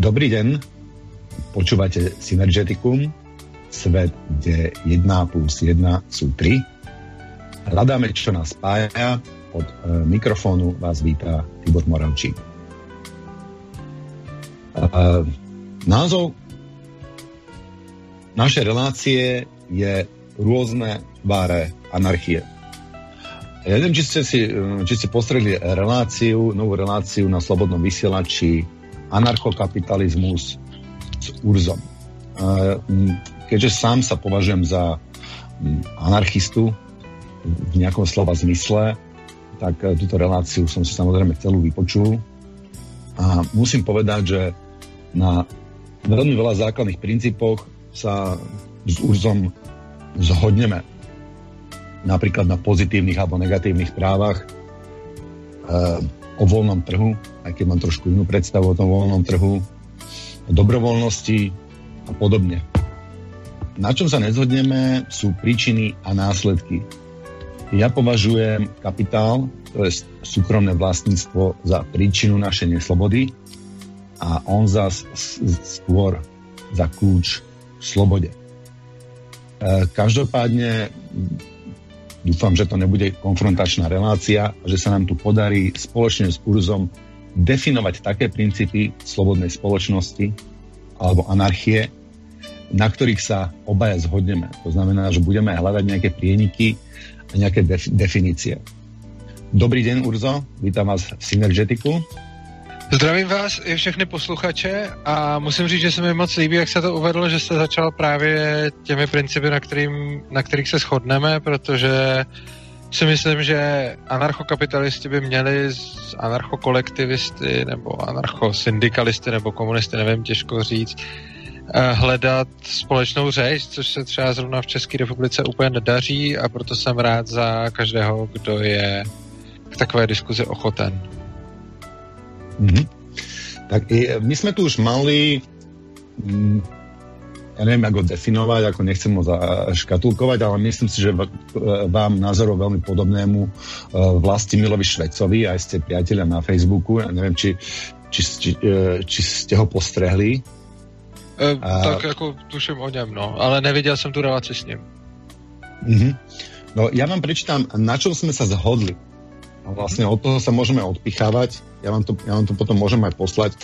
Dobrý deň, počúvate Synergeticum, svet, kde 1 plus 1 sú 3. Hľadáme, čo nás spája. Od e, mikrofónu vás vítá Tibor Moravčík. E, názov našej relácie je rôzne tváre anarchie. Ja neviem, či ste, si, či ste postreli reláciu, novú reláciu na Slobodnom vysielači anarchokapitalizmus s Urzom. Keďže sám sa považujem za anarchistu v nejakom slova zmysle, tak e, túto reláciu som si samozrejme celú vypočul. A musím povedať, že na veľmi veľa základných princípoch sa s Urzom zhodneme. Napríklad na pozitívnych alebo negatívnych právach, e, o voľnom trhu, aj keď mám trošku inú predstavu o tom voľnom trhu, o dobrovoľnosti a podobne. Na čom sa nezhodneme, sú príčiny a následky. Ja považujem kapitál, to je súkromné vlastníctvo, za príčinu našej neslobody a on za skôr za kľúč slobode. E, každopádne Dúfam, že to nebude konfrontačná relácia a že sa nám tu podarí spoločne s kurzom definovať také princípy slobodnej spoločnosti alebo anarchie, na ktorých sa obaja zhodneme. To znamená, že budeme hľadať nejaké prieniky a nejaké def- definície. Dobrý deň, Urzo, vítam vás v Synergetiku. Zdravím vás i všechny posluchače a musím říct, že se mi moc líbí, jak se to uvedlo, že jste začal právě těmi principy, na, kterým, na kterých se shodneme, protože si myslím, že anarchokapitalisti by měli z anarchokolektivisty nebo anarchosyndikalisty nebo komunisty, nevím, těžko říct, eh, hledat společnou řeč, což se třeba zrovna v České republice úplně nedaří a proto jsem rád za každého, kdo je k takové diskuzi ochoten. Mm-hmm. Tak my sme tu už mali mm, ja neviem, ako ho definovať, ako nechcem ho škatulkovať, ale myslím si, že vám názorov veľmi podobnému e, vlasti Milovi Švecovi, aj ste priateľa na Facebooku, ja neviem, či, či, či, e, či ste ho postrehli. E, a... Tak ako tuším o ňom, no, ale nevidel som tu relaci s ním. Mm-hmm. No, ja vám prečítam, na čom sme sa zhodli. A vlastne od toho sa môžeme odpichávať. Ja vám to, ja vám to potom môžem aj poslať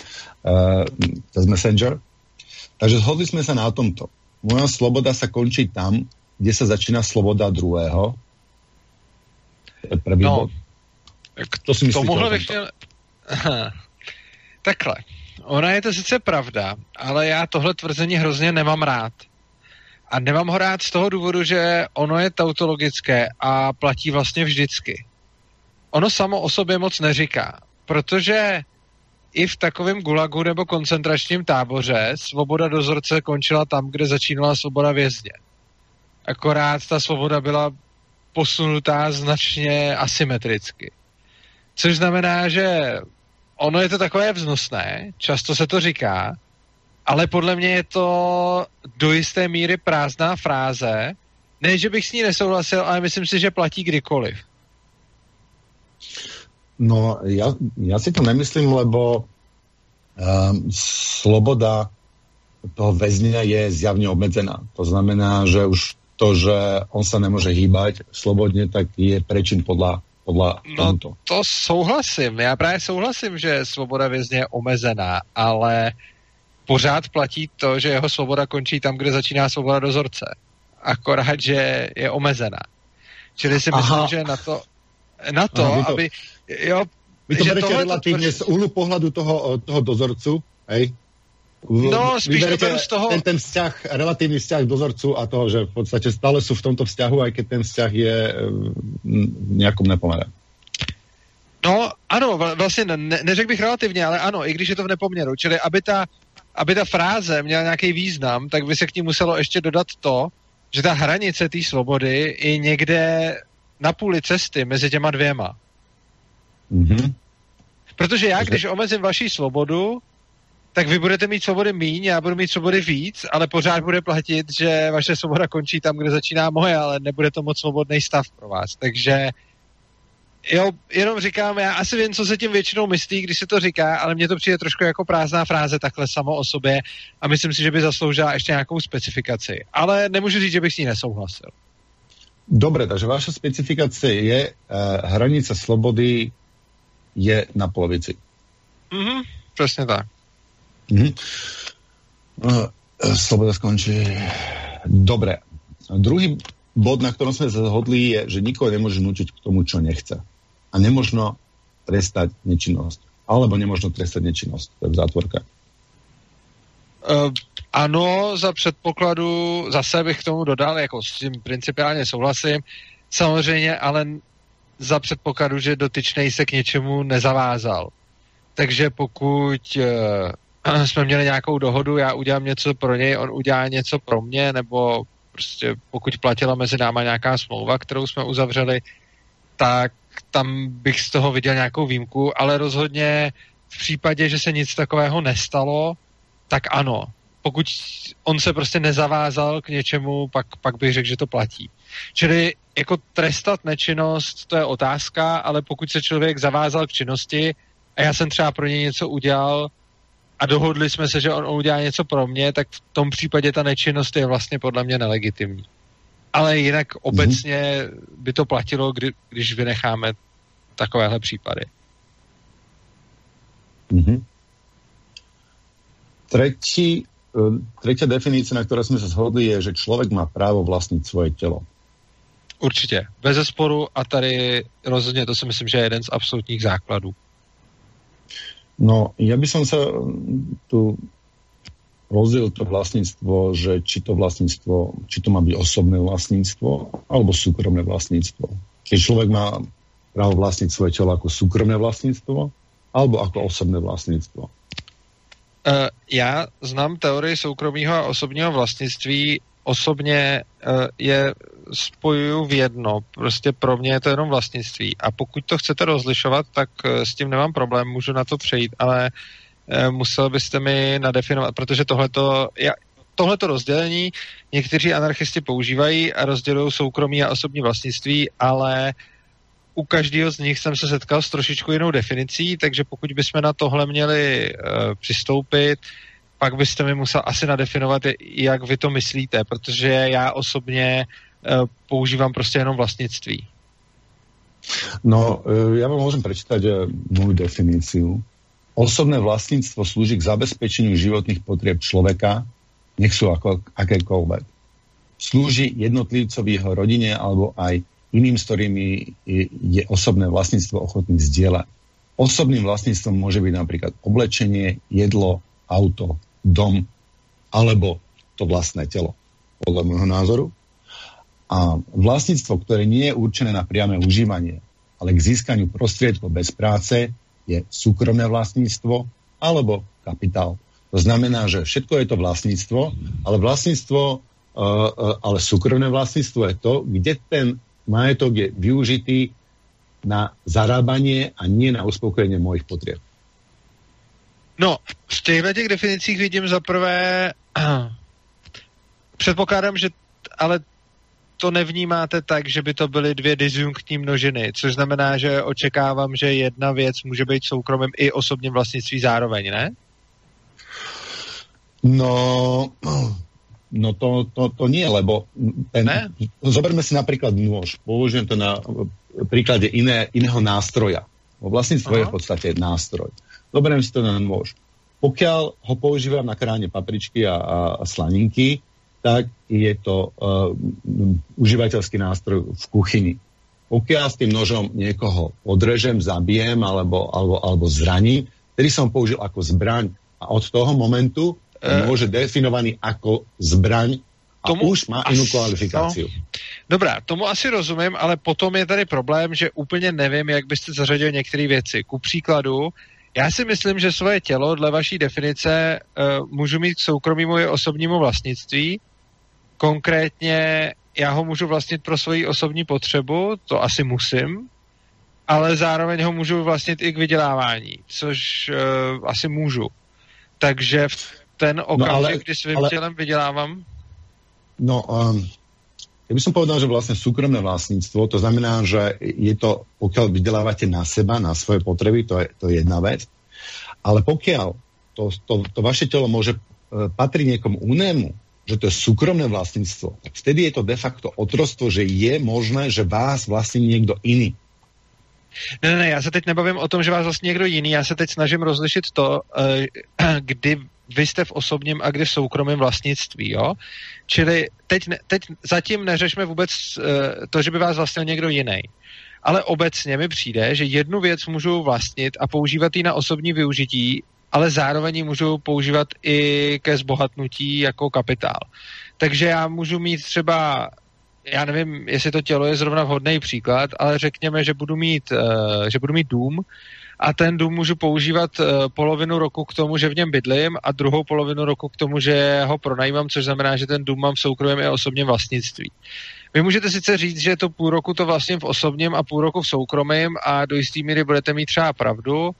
uh, cez Messenger. Takže zhodli sme sa na tomto. Moja sloboda sa končí tam, kde sa začína sloboda druhého. To je prvý no, bod. To si myslíte tomuhle bych měl... Takhle. Ona je to sice pravda, ale já tohle tvrzení hrozně nemám rád. A nemám ho rád z toho důvodu, že ono je tautologické a platí vlastně vždycky ono samo o sobě moc neříká, protože i v takovém gulagu nebo koncentračním táboře svoboda dozorce končila tam, kde začínala svoboda vězně. Akorát ta svoboda byla posunutá značně asymetricky. Což znamená, že ono je to takové vznosné, často se to říká, ale podle mě je to do jisté míry prázdná fráze. Ne, že bych s ní nesouhlasil, ale myslím si, že platí kdykoliv. No, ja, ja si to nemyslím, lebo um, sloboda toho väzňa je zjavne obmedzená. To znamená, že už to, že on sa nemôže hýbať slobodne, tak je prečin podľa, podľa no, tomuto. to souhlasím. Já právě souhlasím, že svoboda vězně je omezená, ale pořád platí to, že jeho svoboda končí tam, kde začíná svoboda dozorce. Akorát, že je omezená. Čili si myslím, Aha. že na to, na to, Aha, to aby... Jo, vy to berete relatívne z úhlu pohľadu toho, toho dozorcu, hej? No, spíš to beru z toho... Ten, ten vzťah, relatívny vzťah dozorcu a toho, že v podstate stále sú v tomto vzťahu, aj keď ten vzťah je v nejakom nepomere. No, ano, vlastně ne, neřekl bych relativně, ale ano, i když je to v nepoměru. Čili aby ta, aby ta fráze měla nějaký význam, tak by se k ní muselo ještě dodat to, že ta hranice té svobody je někde na půli cesty mezi těma dvěma. Mm-hmm. Protože já, když omezím vaši svobodu, tak vy budete mít svobody míň, já budu mít svobody víc, ale pořád bude platit, že vaše svoboda končí tam, kde začíná moje, ale nebude to moc svobodný stav pro vás. Takže Jo, jenom říkám, já asi vím, co se tím většinou myslí, když se to říká, ale mně to přijde trošku jako prázdná fráze takhle samo o sobě a myslím si, že by zasloužila ještě nějakou specifikaci. Ale nemůžu říct, že bych s ní nesouhlasil. Dobre, takže vaša specifikace je, uh, hranice slobody je na polovici. Mhm, přesně tak. Mhm. Uh, sloboda skončí. Dobre. Druhý bod, na ktorom sme zhodli, je, že nikoho nemôže nutiť k tomu, čo nechce. A nemožno trestať nečinnosť. Alebo nemožno trestať nečinnosť. To je v zátvorke. Uh, ano, za předpokladu, zase bych k tomu dodal, jako s tím principiálně souhlasím, samozřejmě, ale za předpokladu, že dotyčnej se k něčemu nezavázal. Takže pokud uh, jsme měli nějakou dohodu, já udělám něco pro něj, on udělá něco pro mě, nebo prostě pokud platila mezi náma nějaká smlouva, kterou jsme uzavřeli, tak tam bych z toho viděl nějakou výjimku, ale rozhodně v případě, že se nic takového nestalo, tak ano. Pokud on se prostě nezavázal k něčemu, pak, pak bych řekl, že to platí. Čili jako trestat nečinnost, to je otázka, ale pokud se člověk zavázal k činnosti a já jsem třeba pro něj něco udělal a dohodli jsme se, že on udělá něco pro mě, tak v tom případě ta nečinnost je vlastně podle mě nelegitimní. Ale jinak mm-hmm. obecně by to platilo, kdy, když vynecháme takovéhle případy. Mm-hmm. Tretí, eh, tretia definícia, na ktorej sme sa zhodli, je, že človek má právo vlastniť svoje tělo. Určitě, bez sporu a tady rozhodně to si myslím, že je jeden z absolutních základů. No, ja by som sa tu rozdiel to vlastníctvo, že či to vlastníctvo, či to má byť osobné vlastníctvo alebo súkromné vlastníctvo. Keď človek má právo vlastniť svoje telo ako súkromné vlastníctvo alebo ako osobné vlastníctvo. Uh, já znám teorii soukromého a osobního vlastnictví. Osobně uh, je spojuju v jedno. Prostě pro mě je to jenom vlastnictví. A pokud to chcete rozlišovat, tak uh, s tím nemám problém, můžu na to přejít, ale musel byste mi nadefinovat, protože tohleto, já, tohleto rozdělení někteří anarchisti používají a rozdělují soukromí a osobní vlastnictví, ale uh, u každého z nich jsem se setkal s trošičku jinou definicí, takže pokud bychom na tohle měli uh, přistoupit, pak byste mi musel asi nadefinovat, jak vy to myslíte, protože já osobně uh, používám prostě jenom vlastnictví. No, uh, já vám můžem prečítať uh, moju definíciu. Osobné vlastníctvo slúži k zabezpečeniu životných potrieb človeka, nech ako, akékoľvek. Slúži jednotlivcovi jeho rodine alebo aj iným, s ktorými je osobné vlastníctvo ochotný zdieľať. Osobným vlastníctvom môže byť napríklad oblečenie, jedlo, auto, dom alebo to vlastné telo, podľa môjho názoru. A vlastníctvo, ktoré nie je určené na priame užívanie, ale k získaniu prostriedkov bez práce, je súkromné vlastníctvo alebo kapitál. To znamená, že všetko je to vlastníctvo, ale vlastníctvo, uh, uh, ale súkromné vlastníctvo je to, kde ten majetok je využitý na zarábanie a nie na uspokojenie mojich potrieb. No, v těchto těch definicích vidím za prvé, předpokládám, že ale to nevnímáte tak, že by to byly dvě disjunktní množiny, což znamená, že očekávám, že jedna věc může být soukromým i osobním vlastnictví zároveň, ne? No, No to, to, to nie, lebo ten, ne? zoberme si napríklad nôž. Použijem to na príklade iné, iného nástroja. Vlastníctvo je v podstate nástroj. Zoberiem si to na nôž. Pokiaľ ho používam na kráne papričky a, a, a slaninky, tak je to uh, užívateľský nástroj v kuchyni. Pokiaľ s tým nožom niekoho odrežem, zabijem alebo, alebo, alebo zraním, ktorý som použil ako zbraň a od toho momentu môže definovaný ako zbraň a tomu už má inú kvalifikáciu. No, dobrá, tomu asi rozumím, ale potom je tady problém, že úplně nevím, jak byste zařadil některé věci. Ku příkladu, já si myslím, že svoje tělo dle vaší definice uh, můžu mít k soukromému i osobnímu vlastnictví. Konkrétně já ho můžu vlastnit pro svoji osobní potřebu, to asi musím, ale zároveň ho můžu vlastnit i k vydělávání, což uh, asi můžu. Takže v ten no, okamžik, no, ale, kdy svým ale, tělem vydělávám? No, um, Ja by som povedal, že vlastne súkromné vlastníctvo, to znamená, že je to, pokiaľ vydelávate na seba, na svoje potreby, to je, to je jedna vec, ale pokiaľ to, to, to vaše telo môže e, patriť niekomu inému, že to je súkromné vlastníctvo, tak vtedy je to de facto otrostvo, že je možné, že vás vlastní niekto iný. Ne, ne, ne, já se teď nebavím o tom, že vás vlastně někdo jiný, já se teď snažím rozlišit to, e, kdy vy jste v osobním a kdy v soukromém vlastnictví, jo? Čili teď, teď zatím neřešme vůbec uh, to, že by vás vlastnil někdo jiný. Ale obecně mi přijde, že jednu věc můžu vlastnit a používat ji na osobní využití, ale zároveň ji můžu používat i ke zbohatnutí jako kapitál. Takže já můžu mít třeba já nevím, jestli to tělo je zrovna vhodný příklad, ale řekněme, že budu mít, uh, že budu mít dům, a ten dům můžu používat uh, polovinu roku k tomu, že v něm bydlím a druhou polovinu roku k tomu, že ho pronajímám, což znamená, že ten dům mám v soukromém i osobním vlastnictví. Vy můžete sice říct, že to půl roku to vlastně v osobním a půl roku v soukromém a do jistý míry budete mít třeba pravdu,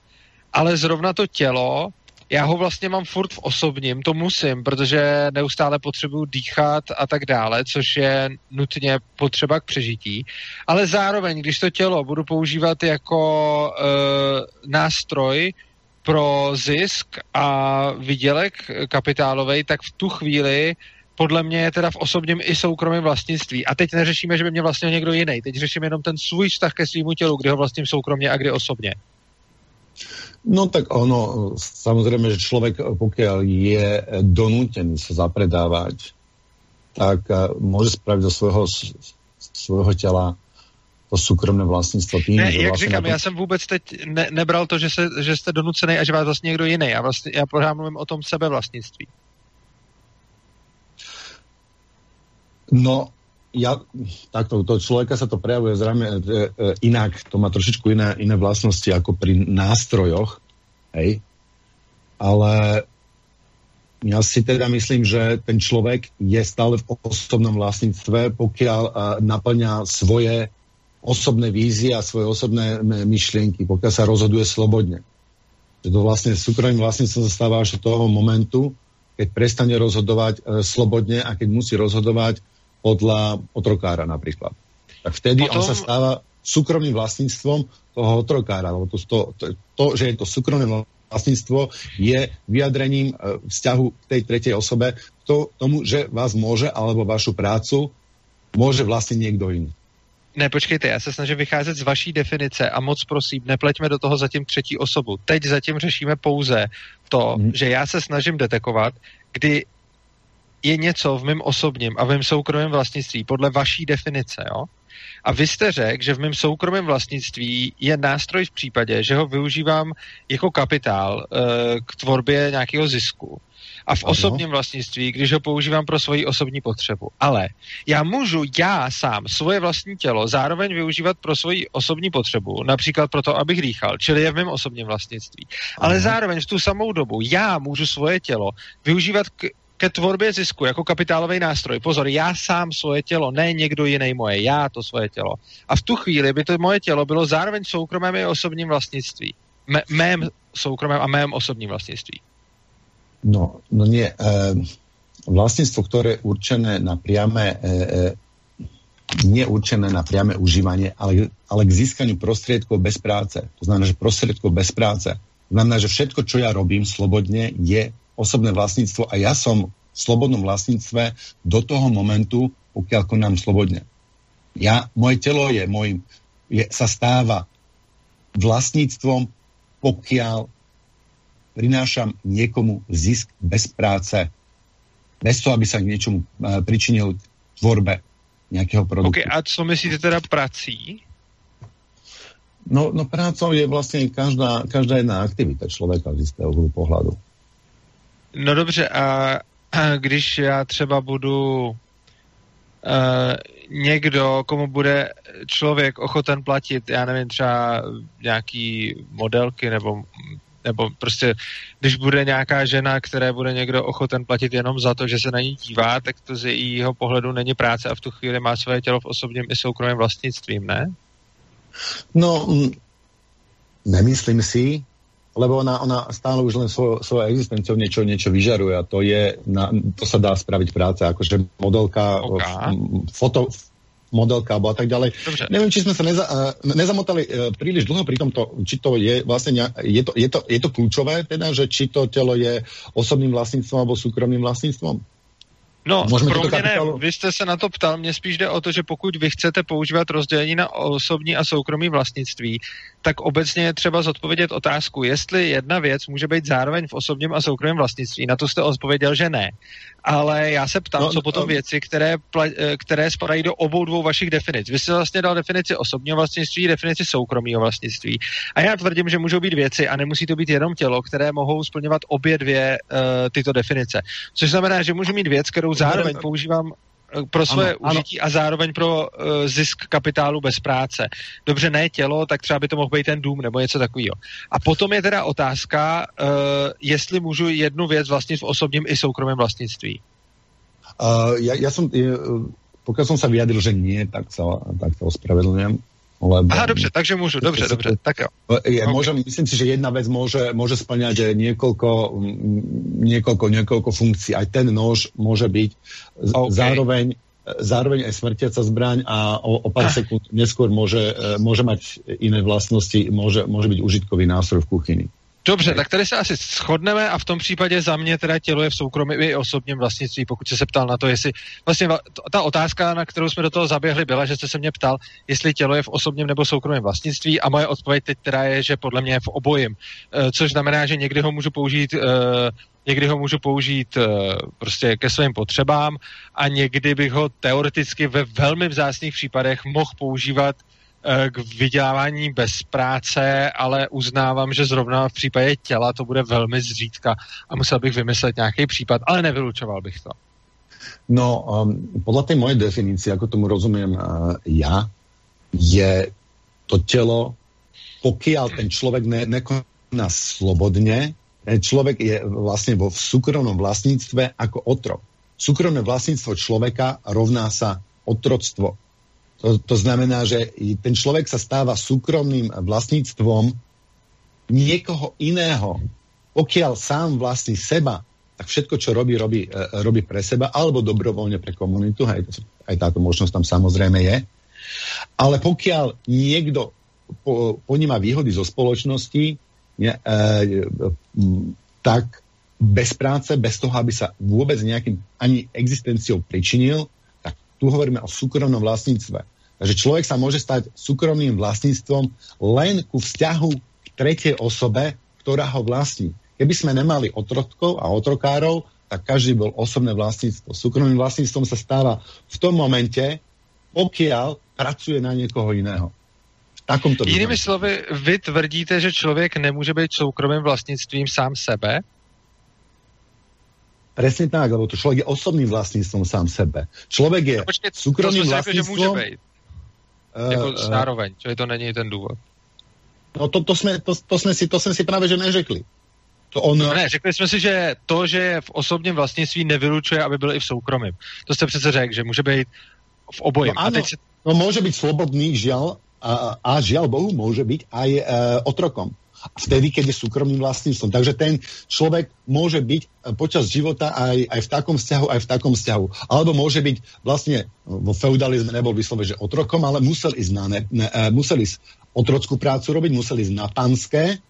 ale zrovna to tělo já ho vlastně mám furt v osobním, to musím, protože neustále potřebuju dýchat a tak dále, což je nutně potřeba k přežití. Ale zároveň, když to tělo budu používat jako e, nástroj pro zisk a vydělek kapitálový, tak v tu chvíli podle mě je teda v osobním i soukromém vlastnictví. A teď neřešíme, že by mě vlastnil někdo jiný. Teď řešíme jenom ten svůj vztah ke svýmu tělu, kdy ho vlastním soukromně a kdy osobně. No tak ono, samozrejme, že človek, pokiaľ je donútený sa zapredávať, tak eh, môže spraviť zo svojho, svojho těla to súkromné vlastnictvo tým, ne, jak vlastně říkám, to... já jsem vůbec teď ne, nebral to, že, se, že jste donucený a že vás vlastně někdo jiný. Já, vlastně, já pořád mluvím o tom sebevlastnictví. No, ja, takto, to človeka sa to prejavuje zrejme e, e, inak, to má trošičku iné, iné vlastnosti ako pri nástrojoch, hej, ale ja si teda myslím, že ten človek je stále v osobnom vlastníctve, pokiaľ uh, naplňa svoje osobné vízie a svoje osobné myšlienky, pokiaľ sa rozhoduje slobodne. Že to vlastne súkromným vlastníctvom zastáva až do toho momentu, keď prestane rozhodovať uh, slobodne a keď musí rozhodovať podľa otrokára napríklad. Tak vtedy Potom... on sa stáva súkromným vlastníctvom toho otrokára, lebo to, to, to, to že je to súkromné vlastníctvo, je vyjadrením e, vzťahu k tej tretej osobe k to, tomu, že vás môže alebo vašu prácu môže vlastniť niekto iný. Ne, počkejte, já se snažím vycházet z vaší definice a moc prosím, nepleťme do toho zatím třetí osobu. Teď zatím řešíme pouze to, hmm. že já se snažím detekovat, kdy je něco v mém osobním a v mém soukromém vlastnictví podle vaší definice, jo? A vy jste řekl, že v mém soukromém vlastnictví je nástroj v případě, že ho využívám jako kapitál e, k tvorbě nějakého zisku. A v ano. osobním vlastnictví, když ho používám pro svoji osobní potřebu. Ale já můžu já sám svoje vlastní tělo zároveň využívat pro svoji osobní potřebu, například proto, abych dýchal, čili je v mém osobním vlastnictví. Ano. Ale zároveň v tu samou dobu já můžu svoje tělo využívat k ke tvorbě zisku jako kapitálový nástroj. Pozor, já sám svoje tělo, ne někdo jiný moje, já to svoje tělo. A v tu chvíli by to moje tělo bylo zároveň soukromém i osobním vlastnictví. M- mém soukromém a mém osobním vlastnictví. No, no nie. E, vlastníctvo, ktoré je určené na priame, e, nie určené na priame užívanie, ale, ale k získaniu prostriedkov bez práce. To znamená, že prostriedkov bez práce. To znamená, že všetko, čo ja robím slobodne, je osobné vlastníctvo a ja som v slobodnom vlastníctve do toho momentu, pokiaľ konám slobodne. Ja, moje telo je, môj, je, sa stáva vlastníctvom, pokiaľ prinášam niekomu zisk bez práce, bez toho, aby sa k niečomu uh, pričinil tvorbe nejakého produktu. Okay, a co myslíte teda prací? No, no prácou je vlastně každá, každá jedna aktivita člověka z jistého pohľadu. No dobře, a, když já třeba budu uh, někdo, komu bude člověk ochoten platit, já nevím, třeba nějaký modelky nebo nebo prostě, když bude nějaká žena, které bude někdo ochoten platit jenom za to, že se na ní dívá, tak to z jejího pohledu není práce a v tu chvíli má své tělo v osobním i soukromém vlastnictvím, ne? No, nemyslím si, lebo ona, ona stále už len svojou, svojou existenciou niečo, niečo vyžaruje a to je, na, to sa dá spraviť práce, akože modelka, okay. foto, modelka alebo a tak ďalej. Dobře. Neviem, či sme sa neza, nezamotali uh, príliš dlho pri tomto, či to je vlastne nejak, je, to, je, to, je to kľúčové, teda, že či to telo je osobným vlastníctvom alebo súkromným vlastníctvom? No, Můžeme pro mě ne, vy jste se na to ptal, mně spíš jde o to, že pokud vy chcete používat rozdělení na osobní a soukromý vlastnictví, tak obecně je třeba zodpovědět otázku, jestli jedna věc může být zároveň v osobním a soukromém vlastnictví. Na to jste odpověděl, že ne ale já se ptám, no, co potom no, věci, které, eh, které spadají do obou dvou vašich definic. Vy jste vlastně dal definici osobního vlastnictví, definici soukromého vlastnictví. A já tvrdím, že můžou být věci a nemusí to být jenom tělo, které mohou splňovat obě dvě uh, tyto definice. Což znamená, že můžu mít věc, kterou zároveň používám Eh, pro svoje ano, užití ano. a zároveň pro uh, zisk kapitálu bez práce. Dobře, ne tělo, tak třeba by to mohl být ten dům nebo něco takového. A potom je teda otázka, uh, jestli můžu jednu věc vlastnit v osobním i soukromém vlastnictví. Uh, ja, ja som, pokiaľ som sa vyjadril, že nie, tak sa, tak ospravedlňujem. Lebo... Aha, dobře, takže můžu, dobře, dobře, tak jo. Je, okay. môžem, myslím si, že jedna vec môže, môže splňať niekoľko, niekoľko, niekoľko funkcií. Aj ten nož môže byť okay. zároveň zároveň aj smrtiaca zbraň a o, o pár ah. sekúnd neskôr môže, e, môže mať iné vlastnosti, môže, môže byť užitkový nástroj v kuchyni. Dobře, tak. tady se asi shodneme a v tom případě za mě teda tělo je v soukromém i osobním vlastnictví, pokud jsi se ptal na to, jestli vlastně ta otázka, na kterou jsme do toho zaběhli, byla, že jste se mě ptal, jestli tělo je v osobním nebo soukromém vlastnictví a moje odpověď teď teda je, že podle mě je v obojím, e, což znamená, že někdy ho můžu použít e, někdy ho můžu použít e, prostě ke svým potřebám a někdy bych ho teoreticky ve velmi vzácných případech mohl používat k vydělávání bez práce, ale uznávám, že zrovna v případě těla to bude velmi zřídka a musel bych vymyslet nějaký případ, ale nevylučoval bych to. No, um, podle té moje definice, jako tomu rozumím uh, já, je to tělo, pokiaľ ten člověk ne, nekoná slobodně, ten člověk je vlastně vo súkromnom vlastníctve jako otrok. Súkromné vlastníctvo člověka rovná sa otroctvo. To, to znamená, že ten človek sa stáva súkromným vlastníctvom niekoho iného. Pokiaľ sám vlastní seba, tak všetko, čo robí, robí, e, robí pre seba alebo dobrovoľne pre komunitu. Aj, aj táto možnosť tam samozrejme je. Ale pokiaľ niekto po, poníma výhody zo spoločnosti, ne, e, tak bez práce, bez toho, aby sa vôbec nejakým ani existenciou pričinil, tu hovoríme o súkromnom vlastníctve. Takže človek sa môže stať súkromným vlastníctvom len ku vzťahu k tretej osobe, ktorá ho vlastní. Keby sme nemali otrotkov a otrokárov, tak každý bol osobné vlastníctvo. Súkromným vlastníctvom sa stáva v tom momente, pokiaľ pracuje na niekoho iného. Takomto Jinými slovy, vy tvrdíte, že člověk nemůže být soukromým vlastnictvím sám sebe? Presne tak, lebo to človek je osobným vlastníctvom sám sebe. Človek je no, počkej, súkromným vlastníctvom... Řekl, že může být. Uh, jako uh, zároveň, je to není ten důvod. No to, to, jsme, to, to, jsme si, to jsme si právě že neřekli. To on... No ne, řekli jsme si, že to, že je v osobním vlastnictví, nevylučuje, aby byl i v soukromém. To jste přece řekl, že může být v obojím. No, ano, a teď se... no může být slobodný, žiaľ, a, a žiaľ Bohu, může být aj uh, otrokom vtedy, keď je súkromným vlastníctvom. Takže ten človek môže byť eh, počas života aj, aj v takom vzťahu, aj v takom vzťahu. Alebo môže byť vlastne vo feudalizme nebol vyslove, že otrokom, ale musel ísť, na ne, ne, eh, musel ísť otrockú prácu robiť, musel ísť na panské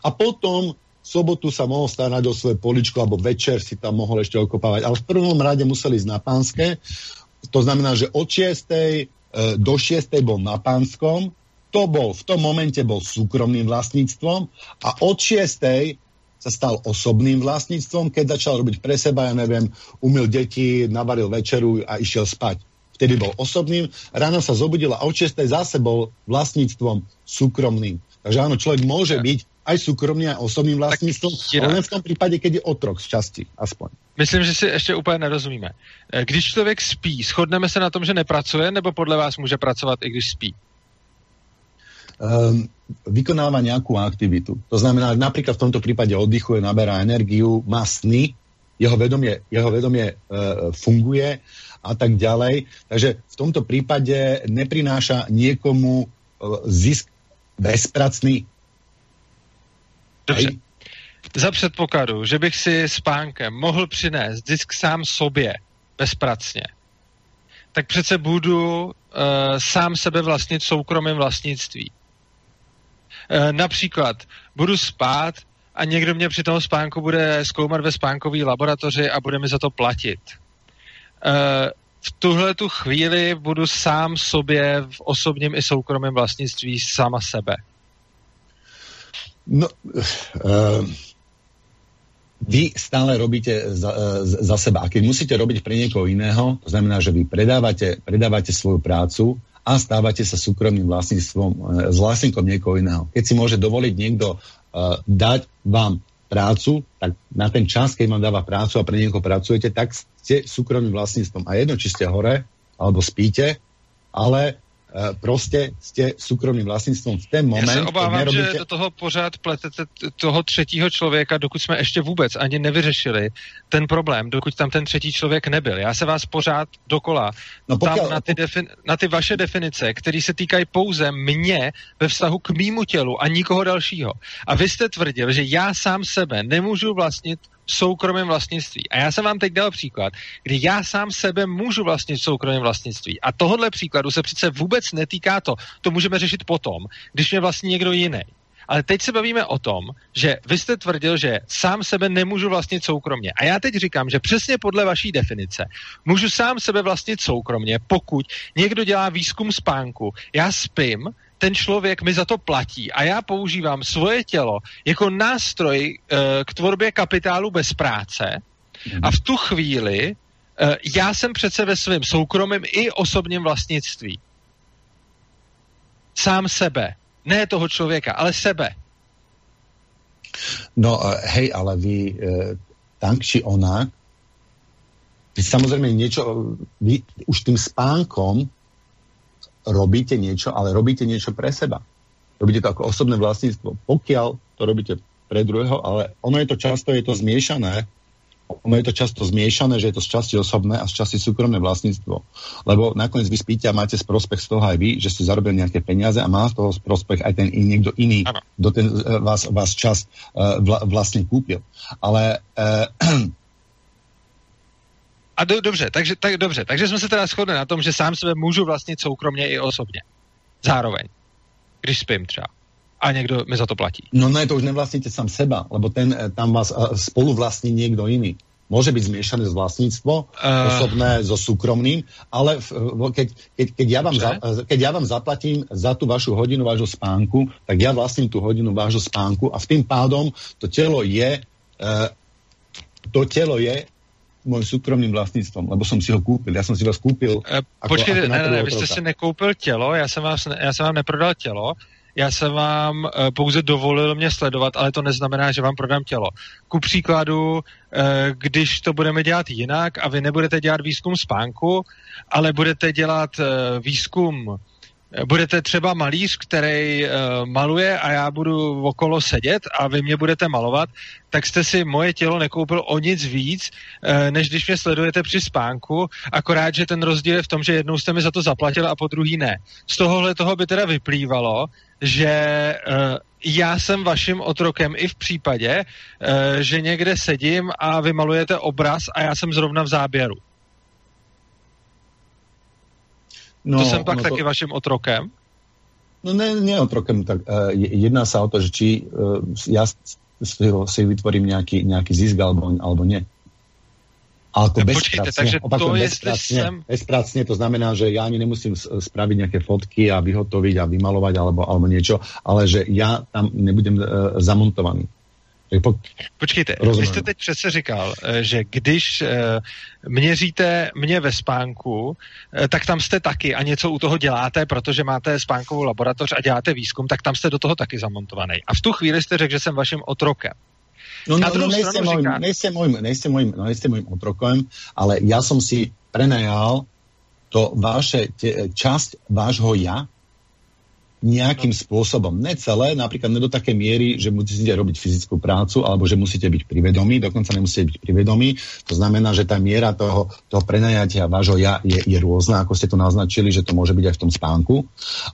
a potom v sobotu sa mohol starať o svoje poličko alebo večer si tam mohol ešte okopávať. Ale v prvom rade musel ísť na pánske. To znamená, že od 6. Eh, do 6. bol na pánskom to bol, v tom momente bol súkromným vlastníctvom a od 6. sa stal osobným vlastníctvom, keď začal robiť pre seba, ja neviem, umil deti, navaril večeru a išiel spať. Vtedy bol osobným, ráno sa zobudil a od 6. zase bol vlastníctvom súkromným. Takže áno, človek môže byť aj súkromný a osobným vlastníctvom, ale v tom prípade, keď je otrok z časti, aspoň. Myslím, že si ještě úplně nerozumíme. Eh, když člověk spí, shodneme se na tom, že nepracuje, nebo podle vás může pracovat, i když spí? Um, vykonáva nejakú aktivitu. To znamená, že napríklad v tomto prípade oddychuje, naberá energiu, má sny, jeho vedomie, jeho vedomie uh, funguje a tak ďalej. Takže v tomto prípade neprináša niekomu uh, zisk bezpracný. Dobře. Za předpokladu, že bych si spánkem mohl přinést disk sám sobě bezpracně, tak přece budu uh, sám sebe vlastnit soukromým vlastnictví. Uh, například budu spát a někdo mě při tom spánku bude zkoumat ve spánkové laboratoři a bude mi za to platit. Uh, v tuhle tu chvíli budu sám sobě v osobním i soukromém vlastnictví sama sebe. No, uh, vy stále robíte za, uh, za seba. A keď musíte robiť pre niekoho iného, to znamená, že vy predávate, predávate svoju prácu a stávate sa súkromným vlastníctvom, uh, s vlastníkom niekoho iného. Keď si môže dovoliť niekto uh, dať vám prácu, tak na ten čas, keď vám dáva prácu a pre niekoho pracujete, tak ste súkromným vlastníctvom. A jedno, či ste hore, alebo spíte, ale Eh, prostě jste soukromým vlastnictvím v ten moment. Já se obávám, nerobíte... že do toho pořád pletete toho třetího člověka, dokud jsme ještě vůbec ani nevyřešili ten problém, dokud tam ten třetí člověk nebyl. Já se vás pořád dokola no, pokud... tam na ty, defin... na ty vaše definice, které se týkají pouze mě ve vztahu k mýmu tělu a nikoho dalšího. A vy jste tvrdil, že já sám sebe nemůžu vlastnit soukromém vlastnictví. A já jsem vám teď dal příklad, kdy já sám sebe můžu vlastnit v soukromém vlastnictví. A tohohle příkladu se přece vůbec netýká to. To můžeme řešit potom, když mě vlastní někdo jiný. Ale teď se bavíme o tom, že vy jste tvrdil, že sám sebe nemůžu vlastnit soukromně. A já teď říkám, že přesně podle vaší definice můžu sám sebe vlastnit soukromně, pokud někdo dělá výzkum spánku, já spím, ten člověk mi za to platí a já používám svoje tělo jako nástroj uh, k tvorbě kapitálu bez práce a v tu chvíli uh, já jsem přece ve svém soukromém i osobním vlastnictví. Sám sebe. Ne toho člověka, ale sebe. No uh, hej, ale vy tak či onak, vy samozrejme niečo, vy už tým spánkom robíte niečo, ale robíte niečo pre seba. Robíte to ako osobné vlastníctvo. Pokiaľ to robíte pre druhého, ale ono je to často, je to zmiešané, ono je to často zmiešané, že je to z časti osobné a z časti súkromné vlastníctvo. Lebo nakoniec vy spíte a máte z prospech z toho aj vy, že ste zarobili nejaké peniaze a má z toho z prospech aj ten in, niekto iný, kto ten uh, vás, vás čas uh, vla, vlastne kúpil. Ale uh, a do, dobře, takže, tak, dobře, takže jsme se teda shodli na tom, že sám sebe můžu vlastnit soukromně i osobně. Zároveň. Když spím třeba. A někdo mi za to platí. No ne, to už nevlastníte sám seba, lebo ten, eh, tam vás uh, spolu vlastní někdo jiný. Může být zmiešané z vlastníctvo, uh... osobné so súkromným, ale v, keď, keď, keď, ja vám za, keď ja vám zaplatím za tu vašu hodinu vášho spánku, tak ja vlastním tu hodinu vášho spánku a v tým pádom to telo je uh, to telo je môjim súkromným vlastníctvom, lebo som si ho kúpil. Já jsem si vás kúpil. E, počkejte, ne, ne, ne, vy jste si nekoupil tělo, já jsem, vás, já jsem vám neprodal tělo, já jsem vám uh, pouze dovolil mě sledovat, ale to neznamená, že vám prodám tělo. Ku příkladu, uh, když to budeme dělat jinak a vy nebudete dělat výzkum spánku, ale budete dělat uh, výzkum budete třeba malíř, který uh, maluje a já budu okolo sedět a vy mě budete malovat, tak jste si moje tělo nekoupil o nic víc, uh, než když mě sledujete při spánku, akorát, že ten rozdíl je v tom, že jednou jste mi za to zaplatil a po druhý ne. Z tohohle toho by teda vyplývalo, že uh, já jsem vaším otrokem i v případě, uh, že někde sedím a vy malujete obraz a já jsem zrovna v záběru. No, to jsem pak no taky to... vaším otrokem? No ne, ne otrokem, tak uh, jedná sa o to, že či uh, ja si vytvorím nějaký, nějaký zisk alebo, alebo ne. Ale to bezpracně, takže to to znamená, že já ani nemusím spraviť nějaké fotky a vyhotoviť a vymalovať alebo, alebo niečo, ale že já tam nebudem uh, zamontovaný. Po... Počkejte, Rozumím. vy jste teď přece říkal, eh, že když eh, měříte mě ve spánku, eh, tak tam jste taky a něco u toho děláte, protože máte spánkovou laboratoř a děláte výzkum, tak tam jste do toho taky zamontovaný. A v tu chvíli jste řekl, že jsem vaším otrokem. No, no, no nejste, môjim, říká... nejste, môjim, nejste, no, nejste môjim otrokom, ale ja som si prenajal to vaše, te, časť vášho ja nejakým spôsobom. Ne celé, napríklad ne do také miery, že musíte robiť fyzickú prácu, alebo že musíte byť privedomí, dokonca nemusíte byť privedomí. To znamená, že tá miera toho, toho prenajatia vášho ja je, je rôzna, ako ste to naznačili, že to môže byť aj v tom spánku.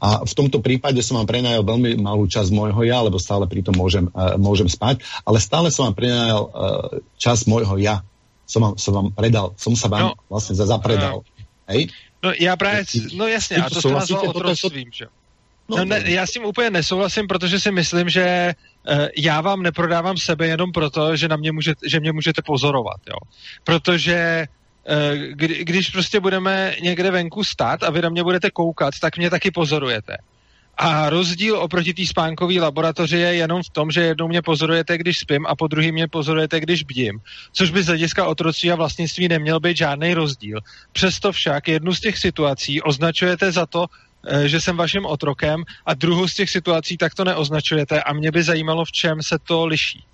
A v tomto prípade som vám prenajal veľmi malú časť môjho ja, lebo stále pri tom môžem, uh, môžem spať, ale stále som vám prenajal uh, časť môjho ja. Som vám, som vám predal, som sa vám no, vlastne zapredal. Uh, Hej? No já právě, no jasně, a to jste nazval otroctvím, že? No, ne, já s tím úplně nesouhlasím, protože si myslím, že uh, já vám neprodávám sebe jenom proto, že, na mě můžete, že mě můžete pozorovat, jo. Protože uh, kdy, když prostě budeme někde venku stát a vy na mě budete koukat, tak mě taky pozorujete. A rozdíl oproti té spánkové laboratoři je jenom v tom, že jednou mě pozorujete, když spím a po druhý mě pozorujete, když bdím. Což by z hlediska otroctví a vlastnictví neměl být žádný rozdíl. Přesto však jednu z těch situací označujete za to, že jsem vaším otrokem a druhou z těch situací tak to neoznačujete a mě by zajímalo, v čem se to liší.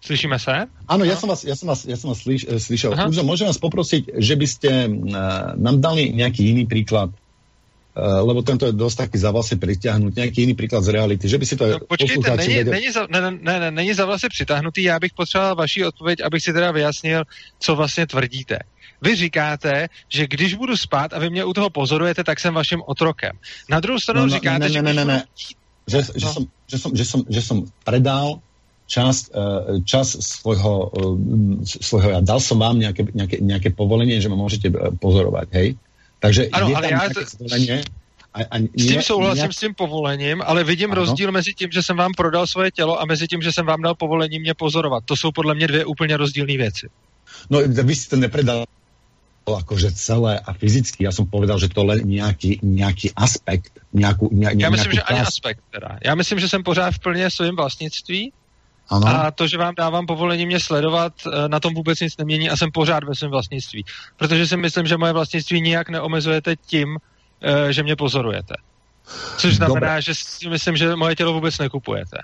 Slyšíme se? Ano, já jsem vás, já jsem vás, já jsem vás slyš, eh, slyšel. Můžem, můžem vás poprosit, že byste uh, nám dali nějaký jiný příklad lebo tento je dosť taký za vlasy pritiahnutý, nějaký jiný příklad z reality, že by si to no, počkejte, není, věděl... není, za, ne, ne, ne, není za vlasy přitáhnutý, já bych potřeboval vaši odpověď, abych si teda vyjasnil, co vlastně tvrdíte. Vy říkáte, že když budu spát a vy mě u toho pozorujete, tak jsem vaším otrokem. Na druhou stranu no, no, říkáte, ne, ne, že... Ne, ne, ne, že, no. že, som, že, som, že, som, že som predal čas, uh, čas svojho, uh, svojho, ja dal som vám nejaké, nejaké, nejaké povolenie, že ma môžete pozorovat, hej? Takže ano, je ale tam já to... Zvoleně, a, a s tím souhlasím nějak... s tím povolením, ale vidím ano. rozdíl mezi tím, že jsem vám prodal svoje tělo a mezi tím, že jsem vám dal povolení mě pozorovat. To jsou podle mě dvě úplně rozdílné věci. No, vy jste nepredal akože celé a fyzicky. Já jsem povedal, že to len nějaký, nějaký aspekt. Nějakou, ně, Já myslím, že ani aspekt teda. Já myslím, že jsem pořád v plně svým vlastnictví ano. A to, že vám dávám povolení mě sledovat, eh, na tom vůbec nic nemění a jsem pořád ve svém vlastnictví. Protože si myslím, že moje vlastnictví nijak neomezujete tím, eh, že mě pozorujete. Což znamená, Dobre. že si myslím, že moje tělo vůbec nekupujete.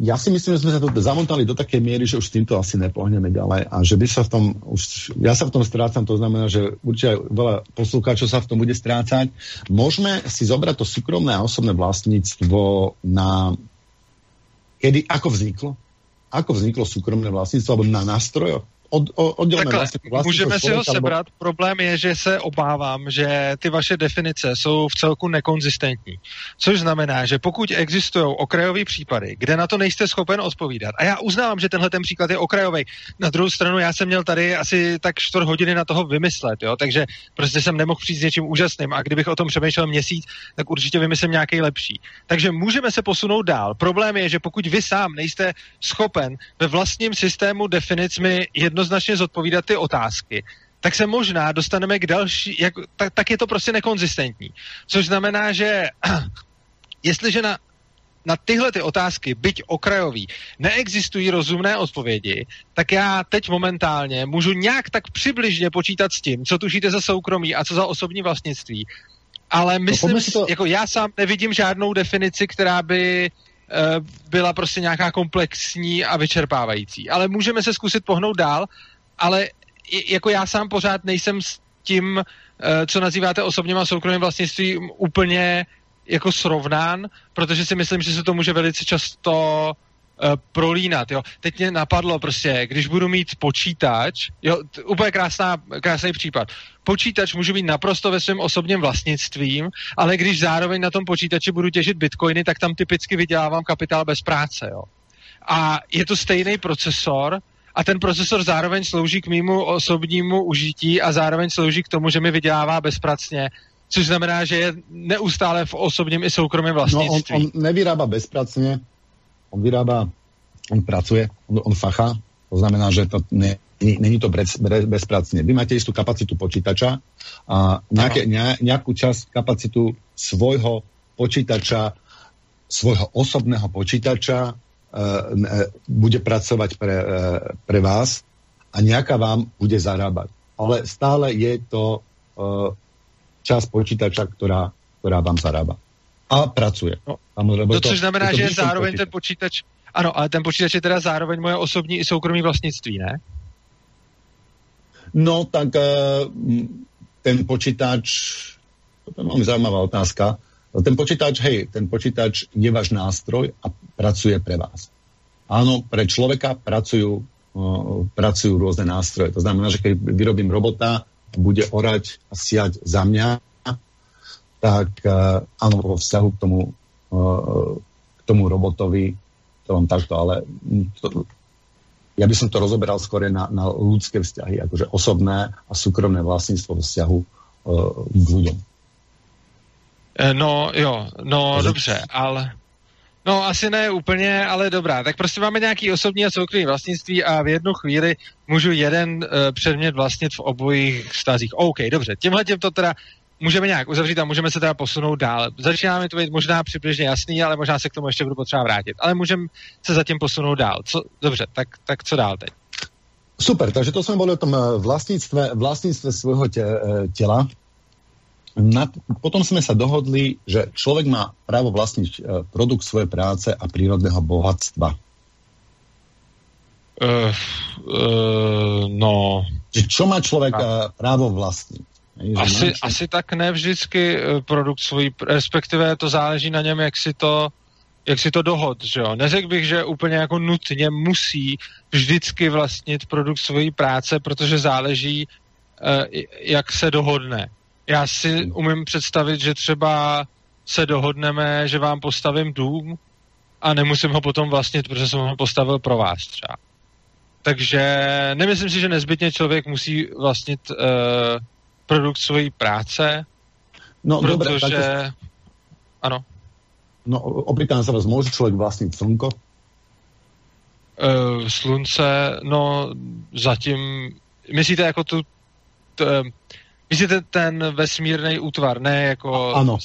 Já si myslím, že jsme se to zamontali do také míry, že už s tímto asi nepohneme dále a že by se v tom, už, já se v tom ztrácam, to znamená, že určitě veľa poslucháčov sa v tom bude strácať. Môžeme si zobrať to súkromné a osobné vlastníctvo na kedy, ako vzniklo? Ako vzniklo súkromné vlastníctvo alebo na nástrojoch? Od, oddělené vlastně, vlastně Můžeme si ho sebrat. Nebo... Problém je, že se obávám, že ty vaše definice jsou v celku nekonzistentní. Což znamená, že pokud existují okrajové případy, kde na to nejste schopen odpovídat, a já uznávám, že tenhle ten příklad je okrajový, na druhou stranu já jsem měl tady asi tak čtvrt hodiny na toho vymyslet, jo? takže prostě jsem nemohl přijít s něčím úžasným a kdybych o tom přemýšlel měsíc, tak určitě vymyslím nějaký lepší. Takže můžeme se posunout dál. Problém je, že pokud vy sám nejste schopen ve vlastním systému definic mi jedno jednoznačně zodpovídat ty otázky, tak se možná dostaneme k další, jak, tak, tak je to prostě nekonzistentní. Což znamená, že jestliže na, na tyhle ty otázky, byť okrajový, neexistují rozumné odpovědi, tak já teď momentálně můžu nějak tak přibližně počítat s tím, co tušíte za soukromí a co za osobní vlastnictví. Ale no, myslím, no, to... jako já sám nevidím žádnou definici, která by Eh, byla prostě nějaká komplexní a vyčerpávající. Ale můžeme se zkusit pohnout dál, ale jako já sám pořád nejsem s tím, eh, co nazýváte osobním a soukromým vlastnictvím úplně jako srovnán, protože si myslím, že se to může velice často uh, prolínat, jo. Teď mě napadlo prostě, když budu mít počítač, jo, t- úplně krásná, krásný případ. Počítač můžu mít naprosto ve svém osobním vlastnictvím, ale když zároveň na tom počítači budu těžit bitcoiny, tak tam typicky vydělávám kapitál bez práce, jo. A je to stejný procesor, a ten procesor zároveň slouží k mýmu osobnímu užití a zároveň slouží k tomu, že mi vydělává bezpracně, což znamená, že je neustále v osobním i soukromém vlastnictví. No on, on nevyrába bezpracně, on vyrábá, on pracuje, on, on fachá, to znamená, že to ne, není to bez, bez, bezpracne. Vy máte istú kapacitu počítača a nejaké, ne, nejakú časť kapacitu svojho počítača, svojho osobného počítača e, e, bude pracovať pre, e, pre vás a nejaká vám bude zarábať. Ale stále je to e, časť počítača, ktorá, ktorá vám zarába a pracuje. No, to, což znamená, to že je zároveň počítač. ten počítač, ano, ale ten počítač je teda zároveň moje osobní i soukromí vlastnictví, ne? No, tak uh, ten počítač, to je velmi zajímavá otázka. ten počítač, hej, ten počítač je váš nástroj a pracuje pre vás. Áno, pre človeka pracujú, uh, pracujú rôzne nástroje. To znamená, že keď vyrobím robota, bude orať a siať za mňa, tak uh, áno, vo vzťahu k tomu, uh, k tomu robotovi to vám takto, ale to, ja by som to rozoberal skôr na, na ľudské vzťahy, akože osobné a súkromné vlastníctvo vzťahu uh, k ľuďom. Eh, no jo, no Takže... dobře, ale No asi ne úplně, ale dobrá. Tak prostě máme nějaký osobní a soukromý vlastnictví a v jednu chvíli můžu jeden uh, předmět vlastnit v obojích stazích. OK, dobře. Tímhle tím to teda můžeme nějak uzavřít a můžeme se teda posunout dál. Začínáme to být možná přibližně jasný, ale možná se k tomu ještě budu potřeba vrátit. Ale můžeme se zatím posunout dál. Co, dobře, tak, tak co dál teď? Super, takže to jsme byli o tom eh, vlastnictve, vlastnictve svojho tě, eh, těla. Na, potom sme sa dohodli, že človek má právo vlastniť e, produkt svojej práce a prírodného bohatstva. Uh, uh, no. Čo má človek uh, právo vlastniť? Asi, asi tak ne vždycky produkt svůj, respektive to záleží na něm, jak si to, jak si to dohod, že jo. Neřekl bych, že úplně jako nutně musí vždycky vlastnit produkt svojí práce, protože záleží, uh, jak se dohodne. Já si umím představit, že třeba se dohodneme, že vám postavím dům a nemusím ho potom vlastnit, protože jsem ho postavil pro vás třeba. Takže nemyslím si, že nezbytně člověk musí vlastnit uh, produkt svojí práce, no, protože... Dobré, takže... Ano. No, opýtám se vás, může člověk vlastnit slunko? Uh, slunce, no zatím, myslíte jako tu, t, Myslíte ten vesmírný útvar, ne jako... Ano.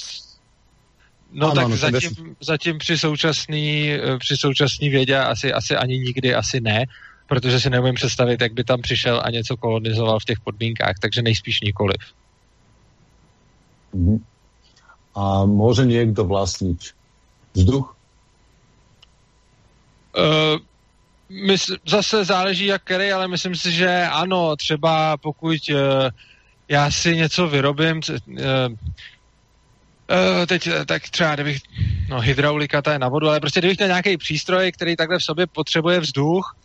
No ano, tak ano, zatím, zatím při současný, při současný vědě asi, asi ani nikdy asi ne, protože si neumím představit, jak by tam přišel a něco kolonizoval v těch podmínkách, takže nejspíš nikoliv. Mhm. A může někdo vlastnit vzduch? Uh, mysl, zase záleží jak který, ale myslím si, že ano, třeba pokud uh, já si něco vyrobím, uh, Uh, teď tak třeba, kdybych, no hydraulika ta je na vodu, ale prostě kdybych měl nějaký přístroj, který takhle v sobě potřebuje vzduch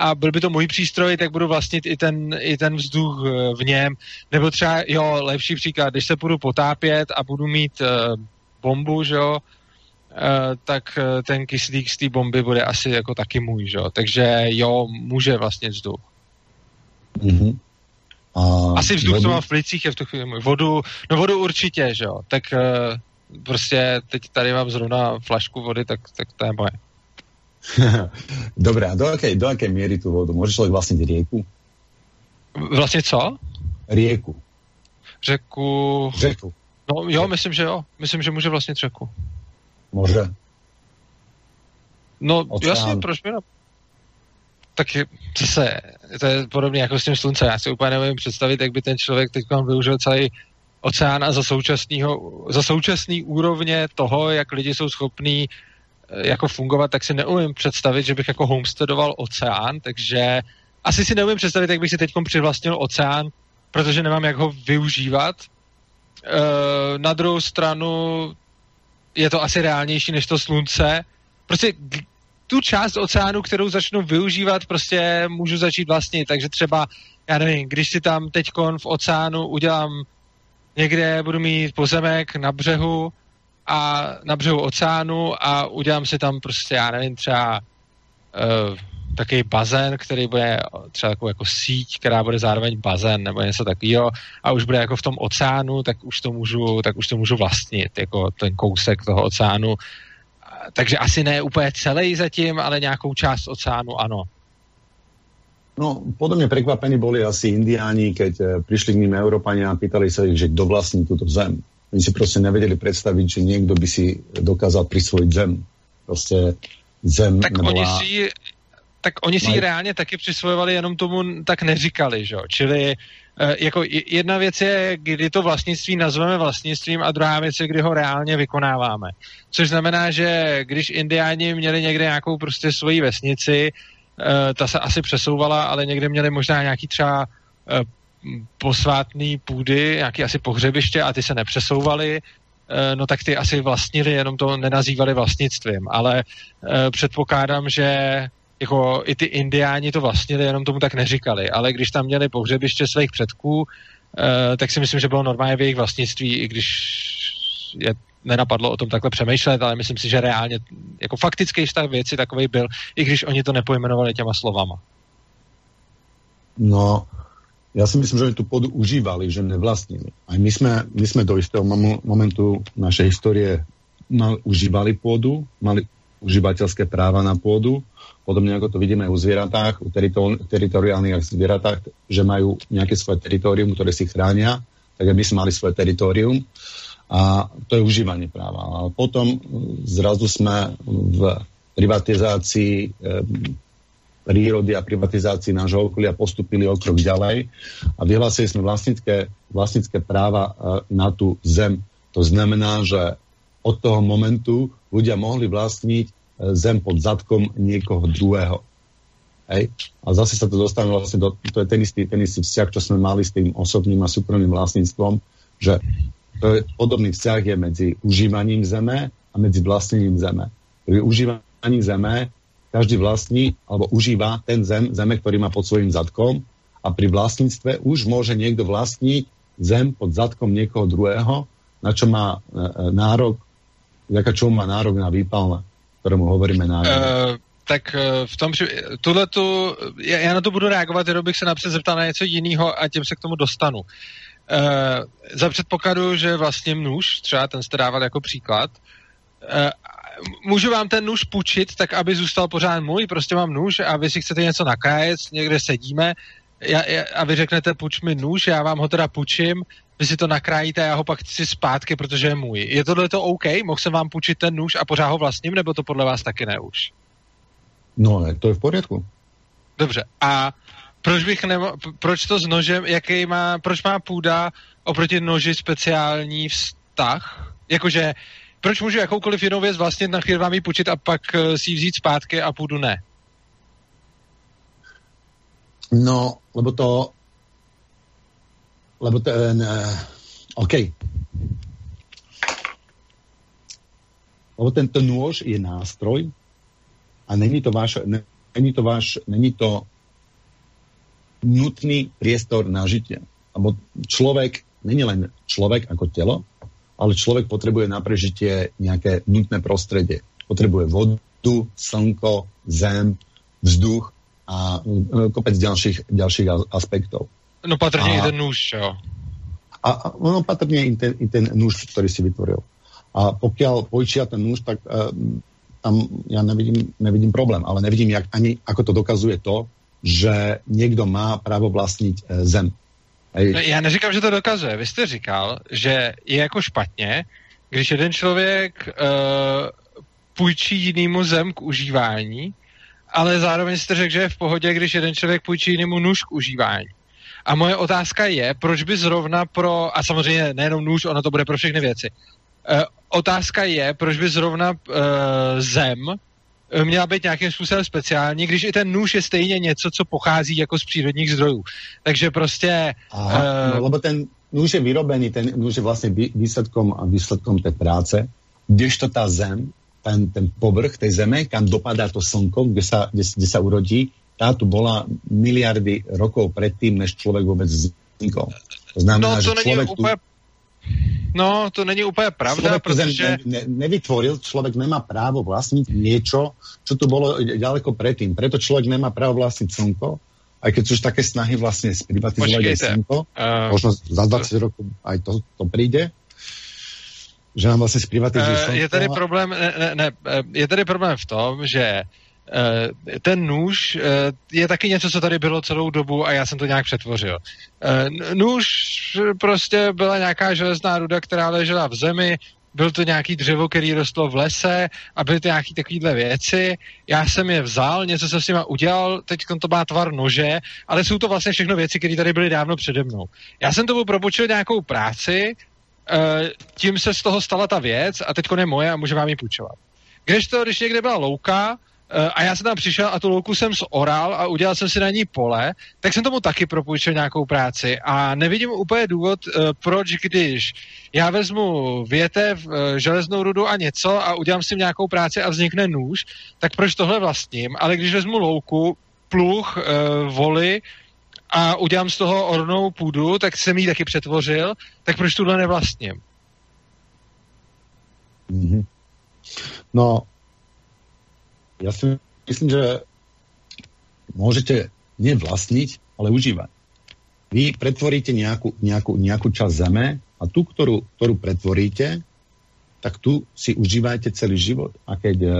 a byl by to můj přístroj, tak budu vlastnit i ten, i ten vzduch v něm. Nebo třeba, jo, lepší příklad, když se budu potápět a budu mít uh, bombu, že jo, uh, tak uh, ten kyslík z té bomby bude asi jako taky můj, že jo. Takže jo, může vlastně vzduch. Mm-hmm. A Asi vzduch, vodu? co mám v plicích, je v tu chvíli můj. Vodu, no vodu určitě, že jo. Tak uh, prostě teď tady mám zrovna flašku vody, tak, tak to je moje. Dobré, a do jaké, do jaké míry tu vodu? Může člověk vlastnit rieku? Vlastně co? Rieku. Řeku... Řeku. No jo, myslím, že jo. Myslím, že může vlastnit řeku. Může. No Oceán. jasně, proč by ne? tak je, zase, to je podobně jako s tím sluncem. Já si úplně nevím představit, jak by ten člověk teď využil celý oceán a za, současnýho, za současný úrovně toho, jak lidi jsou schopní eh, jako fungovat, tak si neumím představit, že bych jako homesteadoval oceán, takže asi si neumím představit, jak bych si teď přivlastnil oceán, protože nemám jak ho využívat. E, na druhou stranu je to asi reálnější než to slunce. Prostě tu část oceánu, kterou začnu využívat, prostě můžu začít vlastnit. Takže třeba, já nevím, když si tam teď v oceánu udělám někde, budu mít pozemek na břehu a na břehu oceánu a udělám si tam prostě, já nevím, třeba uh, takový bazén, který bude třeba takovou jako síť, která bude zároveň bazén nebo něco takového a už bude jako v tom oceánu, tak už to můžu, tak už to můžu vlastnit, jako ten kousek toho oceánu takže asi ne úplně celý zatím, ale nějakou část oceánu ano. No, podobně překvapení byli asi indiáni, keď eh, přišli k ním Európania a pýtali se, že kdo vlastní tuto zem. Oni si prostě nevěděli představit, že někdo by si dokázal prisvojit zem. Prostě zem tak nebola... oni si tak oni si ji reálně taky přisvojovali, jenom tomu tak neříkali, že? Čili Eh, jako jedna věc je, kdy to vlastnictví nazveme vlastnictvím a druhá věc je, kdy ho reálně vykonáváme. Což znamená, že když indiáni měli někde nějakou prostě svoji vesnici, eh, ta se asi přesouvala, ale někde měli možná nějaký třeba eh, posvátný půdy, nějaký asi pohřebiště a ty se nepřesouvaly, no tak ty asi vlastnili, jenom to nenazývali vlastnictvím, ale předpokládám, že jako i ty indiáni to vlastnili, jenom tomu tak neříkali, ale když tam měli pohřebiště svých předků, tak si myslím, že bylo normálně v jejich vlastnictví, i když je nenapadlo o tom takhle přemýšlet, ale myslím si, že reálně jako faktický stav věci takový byl, i když oni to nepojmenovali těma slovama. No, já si myslím, že oni tu půdu užívali, že nevlastnili. A my jsme, my jsme do istého momentu našej historie mali, užívali půdu, mali užívateľské práva na pôdu, podobne ako to vidíme u zvieratách, u teritoriálnych zvieratách, že majú nejaké svoje teritorium, ktoré si chránia, tak my sme mali svoje teritorium a to je užívanie práva. A potom zrazu sme v privatizácii e, prírody a privatizácii nášho okolia postupili o krok ďalej a vyhlásili sme vlastnické, vlastnické práva e, na tú zem. To znamená, že od toho momentu ľudia mohli vlastniť e, zem pod zadkom niekoho druhého. Hej? A zase sa to dostane vlastne do, to je ten istý, ten istý vzťah, čo sme mali s tým osobným a súkromným vlastníctvom, že to je, podobný vzťah je medzi užívaním zeme a medzi vlastnením zeme. Pri užívaní zeme každý vlastní alebo užíva ten zem, zeme, ktorý má pod svojím zadkom a pri vlastníctve už môže niekto vlastniť zem pod zadkom niekoho druhého, na čo má e, e nárok, vďaka čomu má nárok na výpalné, ktorému hovoríme nárok. Uh, tak e, v tom, že tuhle tu, já, já na to budu reagovat, jenom bych se napřed zeptal na něco jiného a tím se k tomu dostanu. Uh, za předpokladu, že vlastně nůž, třeba ten jste dával jako příklad, uh, můžu vám ten nůž půjčit, tak aby zůstal pořád můj, prostě mám nůž a vy si chcete něco nakrájet, někde sedíme já, já, a vy řeknete půjč mi nůž, já vám ho teda půjčím, vy si to nakrájíte a já ho pak chci zpátky, protože je můj. Je tohle to OK? Mohl jsem vám půjčit ten nůž a pořád ho vlastním, nebo to podle vás taky ne už? No, to je v pořádku. Dobře. A proč bych nemo, proč to s nožem, jaký má, proč má půda oproti noži speciální vztah? Jakože, proč můžu jakoukoliv jinou věc vlastně na chvíli vám ji půjčit a pak uh, si ji vzít zpátky a půdu ne? No, lebo to, lebo ten, uh, OK. Lebo tento nôž je nástroj a není to váš, ne, není to váš, není to nutný priestor na žitie. Lebo človek není len človek ako telo, ale človek potrebuje na prežitie nejaké nutné prostredie. Potrebuje vodu, slnko, zem, vzduch a e, kopec ďalších, ďalších aspektov. No patrně a, i ten nůž, jo. A, a no patrně i ten, i ten nůž, ktorý si vytvoril. A pokiaľ pojčia ten nůž, tak uh, tam ja nevidím, nevidím problém, ale nevidím jak, ani, ako to dokazuje to, že někdo má právo vlastnit e, zem. No, já neříkám, že to dokazuje. Vy jste říkal, že je jako špatně, když jeden člověk uh, půjčí jinému zem k užívání, ale zároveň jste řekl, že je v pohodě, když jeden člověk půjčí jinému nůž k užívání. A moje otázka je, proč by zrovna pro, a samozřejmě nejenom nůž, ono to bude pro všechny věci, uh, otázka je, proč by zrovna uh, zem měla být nějakým způsobem speciální, když i ten nůž je stejně něco, co pochází jako z přírodních zdrojů. Takže prostě... Aha, uh, no, lebo ten nůž je vyrobený, ten nůž je vlastně výsledkom, výsledkom té práce, to ta zem, ten, ten povrch tej zeme, kam dopadá to slnko, kde sa, kde, kde sa urodí, tá tu bola miliardy rokov predtým, než člověk vůbec vznikol. To znamená, no, to že člověk tu... No, to není úplně pravda, člověk protože... Ne, ne, nevytvoril, člověk nemá právo vlastnit něco, co tu bylo daleko předtím. Preto člověk nemá právo vlastnit slnko, aj keď sú už také snahy vlastne sprivatizovať aj slnko, uh, možno za 20 rokov aj to, to príde, že nám vlastně zprivatizují uh, Je tady problém, ne, ne, ne, je tady problém v tom, že Eh, ten nůž eh, je taky něco, co tady bylo celou dobu a já jsem to nějak přetvořil. Eh, nůž prostě byla nějaká železná ruda, která ležela v zemi, byl to nějaký dřevo, který rostlo v lese a byly to nějaké takovéhle věci. Já jsem je vzal, něco jsem s nima udělal, teď to má tvar nože, ale jsou to vlastně všechno věci, které tady byly dávno přede mnou. Já jsem tomu propočil nějakou práci, tím se z toho stala ta věc a teď je moje a může vám ji půjčovat. Když to, když někde byla louka, Eh, a já jsem tam přišel a tu louku jsem zoral a udělal jsem si na ní pole, tak jsem tomu taky propůjčil nějakou práci a nevidím úplně důvod, eh, proč když já vezmu větev, eh, železnou rudu a něco a udělám si nějakou práci a vznikne nůž, tak proč tohle vlastním, ale když vezmu louku, pluh, voli a udělám z toho ornou půdu, tak jsem ji taky přetvořil, tak proč tuhle nevlastním? Mm-hmm. No, ja si myslím, že môžete nevlastniť, ale užívať. Vy pretvoríte nejakú, nejakú, nejakú časť zeme a tú, ktorú, ktorú pretvoríte, tak tu si užívajte celý život. A keď e,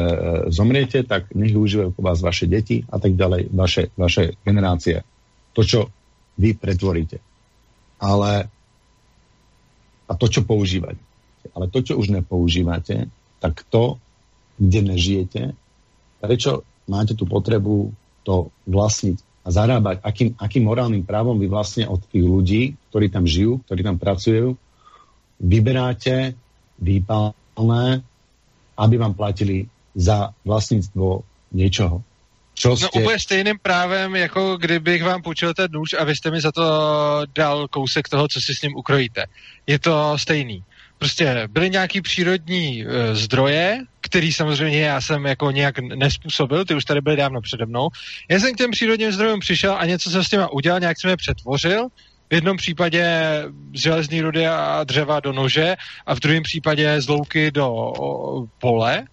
zomriete, tak nech užívajú po vás vaše deti a tak ďalej, vaše, vaše generácie. To, čo vy pretvoríte. Ale a to, čo používate. Ale to, čo už nepoužívate, tak to, kde nežijete, prečo máte tú potrebu to vlastniť a zarábať, akým, akým morálnym právom vy vlastne od tých ľudí, ktorí tam žijú, ktorí tam pracujú, vyberáte výpalné, aby vám platili za vlastníctvo něčeho. Čo jste... No úplně stejným právem, jako kdybych vám půjčil ten nůž a vy jste mi za to dal kousek toho, co si s ním ukrojíte. Je to stejný prostě byly nějaký přírodní e, zdroje, který samozřejmě já jsem jako nějak nespůsobil, ty už tady byly dávno přede mnou. Já jsem k těm přírodním zdrojům přišel a něco jsem s těma udělal, nějak jsem je přetvořil, v jednom případě z železní rudy a dřeva do nože a v druhém případě z louky do pole.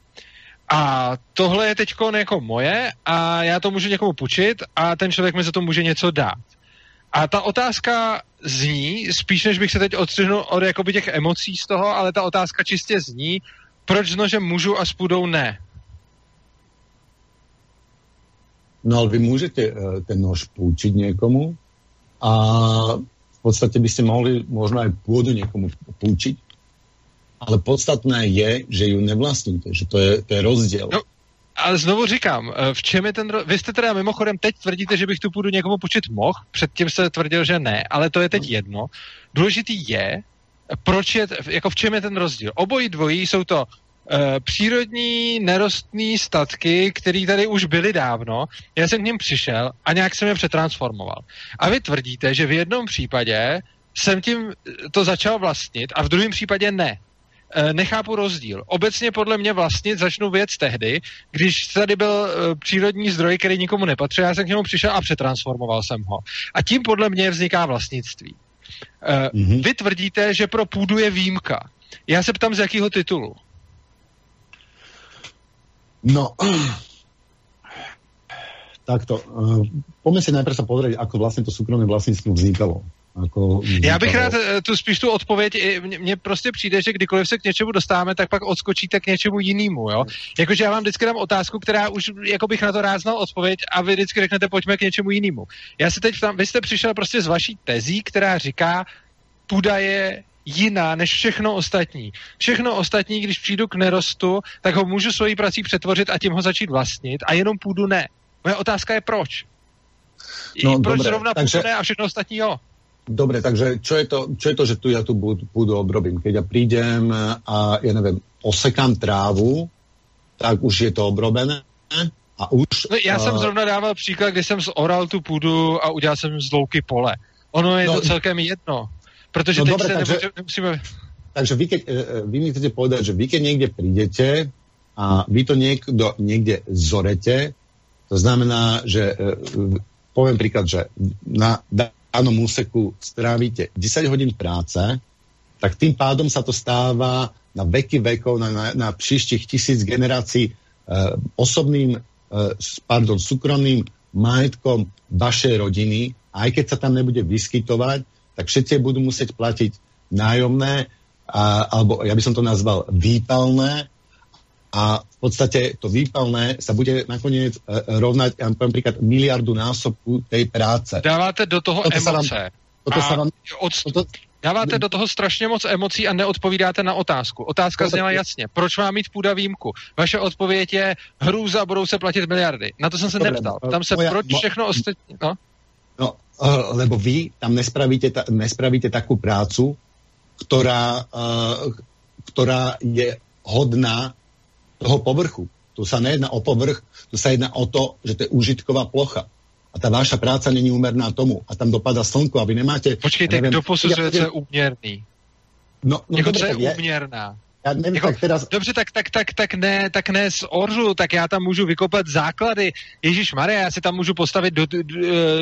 A tohle je teď jako moje a já to můžu někomu půjčit a ten člověk mi za to může něco dát. A ta otázka zní, spíš než bych se teď odstřihnul od jakoby těch emocí z toho, ale ta otázka čistě zní, proč s nožem můžu a s půdou ne? No ale vy můžete uh, ten nož půjčit někomu a v podstatě byste mohli možná i půdu někomu půjčit, ale podstatné je, že ji nevlastníte, že to je, to je rozdíl. No, ale znovu říkám, eh, v čem je ten... Vy jste teda mimochodem teď tvrdíte, že bych tu půdu někomu počít mohl, předtím jste tvrdil, že ne, ale to je teď jedno. Důležitý je, proč je, jako v čem je ten rozdíl. Obojí dvojí jsou to uh, přírodní nerostní statky, které tady už byly dávno. Já jsem k ním přišel a nějak jsem je přetransformoval. A vy tvrdíte, že v jednom případě jsem tím to začal vlastnit a v druhém případě ne. Eh, nechápu rozdíl. Obecně podle mě vlastně začnu věc tehdy, když tady byl eh, přírodní zdroj, který nikomu nepatřil, já jsem k němu přišel a přetransformoval jsem ho. A tím podle mě vzniká vlastnictví. Mm-hmm. Vy tvrdíte, že pro půdu je výjimka. Já se ptám, z jakého titulu? No, takto. Poďme si najprv sa pozrieť, ako vlastne to súkromné vlastníctvo vznikalo. Jako Já bych rád eh, tu spíš tu odpověď, mně prostě přijde, že kdykoliv se k něčemu dostáváme, tak pak odskočíte k něčemu jinému, jo. Jakože já vám vždycky dám otázku, která už jako bych na to rád znal odpověď a vy vždycky řeknete, pojďme k něčemu jinému. Já se teď tam, vy jste přišel prostě z vaší tezí, která říká, půda je jiná než všechno ostatní. Všechno ostatní, když přijdu k nerostu, tak ho můžu svojí prací přetvořit a tím ho začít vlastnit a jenom půdu ne. Moje otázka je proč. No, proč dobré, zrovna takže... půdu ne a všechno ostatní jo? Dobre, takže čo je to, čo je to že tu ja tu pôdu obrobím? Keď ja prídem a ja neviem, osekám trávu, tak už je to obrobené a už... No, já uh, jsem zrovna dával příklad, kdy jsem zoral tu půdu a udělal jsem z louky pole. Ono je no, to celkem jedno. Protože no, teď dobre, se takže, nemusíme... Takže vy, keď, e, e, vy mi chcete povedať, že vy keď niekde prídete a vy to niekdo, niekde zorete, to znamená, že poviem príklad, že na danom úseku strávite 10 hodín práce, tak tým pádom sa to stáva na veky vekov, na, na, na příštích tisíc generací e, osobným, e, pardon, súkromným majetkom vašej rodiny. A aj keď sa tam nebude vyskytovať, tak všetci budú musieť platiť nájomné, a, alebo ja by som to nazval výpalné, a v podstate to výpalné sa bude nakoniec e, rovnať, ja poviem príklad, miliardu násobku tej práce. Dáváte do toho toto emoce. Sa vám, toto sa vám, od, toto, Dáváte do toho strašně moc emocí a neodpovídáte na otázku. Otázka no, zněla jasně. Proč má mít půda výjimku? Vaše odpověď je hrůza, budou se platit miliardy. Na to jsem se Dobre, neptal. Tam se moja, proč všechno ostatní... No? no, uh, lebo vy tam nespravíte, ta, nespravíte takú prácu, ktorá, uh, ktorá je hodná toho povrchu. Tu sa nejedná o povrch, tu sa jedná o to, že to je užitková plocha. A ta vaša práca není úmerná tomu. A tam dopadá slnko a vy nemáte... Počkejte, nevím, kdo posuzuje, co je úměrný? No, no jako, co je úměrná? Já nevím, jako, tak teraz... Dobře, tak, tak, tak, tak, ne, tak ne z Orzu, tak já tam můžu vykopat základy. Ježíš Maria, já si tam můžu postavit do, do,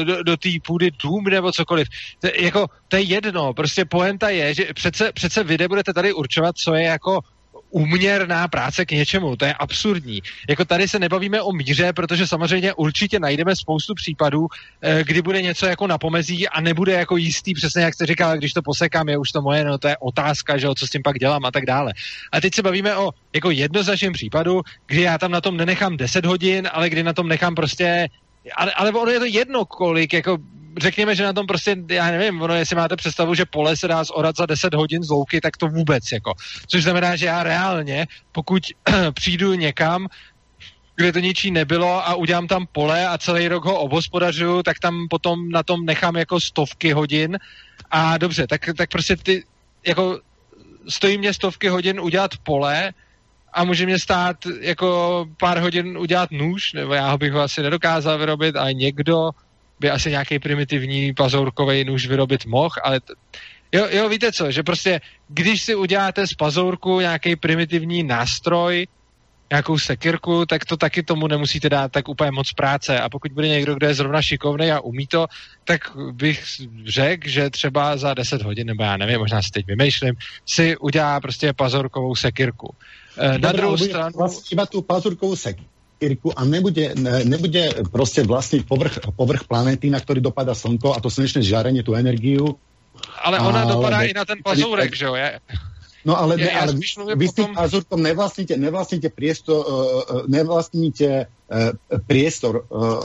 do, do té půdy dům nebo cokoliv. To, jako, to je jedno, prostě poenta je, že přece, přece vy nebudete tady určovat, co je jako uměrná práce k něčemu. To je absurdní. Jako tady se nebavíme o míře, protože samozřejmě určitě najdeme spoustu případů, eh, kdy bude něco jako na pomezí a nebude jako jistý, přesně jak jste říkal, když to posekám, je už to moje, no to je otázka, že jo, co s tím pak dělám a tak dále. A teď se bavíme o jako jednoznačném případu, kdy já tam na tom nenechám 10 hodin, ale kdy na tom nechám prostě ale, ale ono je to jedno, kolik, jako řekněme, že na tom prostě, já nevím, ono, jestli máte představu, že pole se dá zorat za 10 hodin z louky, tak to vůbec, jako. Což znamená, že já reálně, pokud přijdu někam, kde to ničí nebylo a udělám tam pole a celý rok ho obospodařuju, tak tam potom na tom nechám jako stovky hodin a dobře, tak, tak prostě ty, jako stojí mě stovky hodin udělat pole a může mě stát jako pár hodin udělat nůž, nebo já ho bych ho asi nedokázal vyrobit, ale někdo by asi nějaký primitivní pazourkový nůž vyrobit mohl, ale t- jo, jo, víte co, že prostě když si uděláte z pazourku nějaký primitivní nástroj, nějakou sekirku, tak to taky tomu nemusíte dát tak úplně moc práce. A pokud bude někdo, kdo je zrovna šikovný a umí to, tak bych řekl, že třeba za 10 hodin, nebo já nevím, možná si teď vymýšlím, si udělá prostě pazorkovou sekirku. E, na druhou stranu... Vlastně iba tu pazorkovou sekirku Irku a nebude, nebude proste vlastniť povrch, povrch planéty, na ktorý dopadá slnko a to slnečné žiarenie, tú energiu. Ale ona ale, dopadá i na ten pazúrek, že jo? No ale, ne, ale vy, vy s tým nevlastníte, nevlastníte priestor, uh, nevlastníte uh, priestor uh,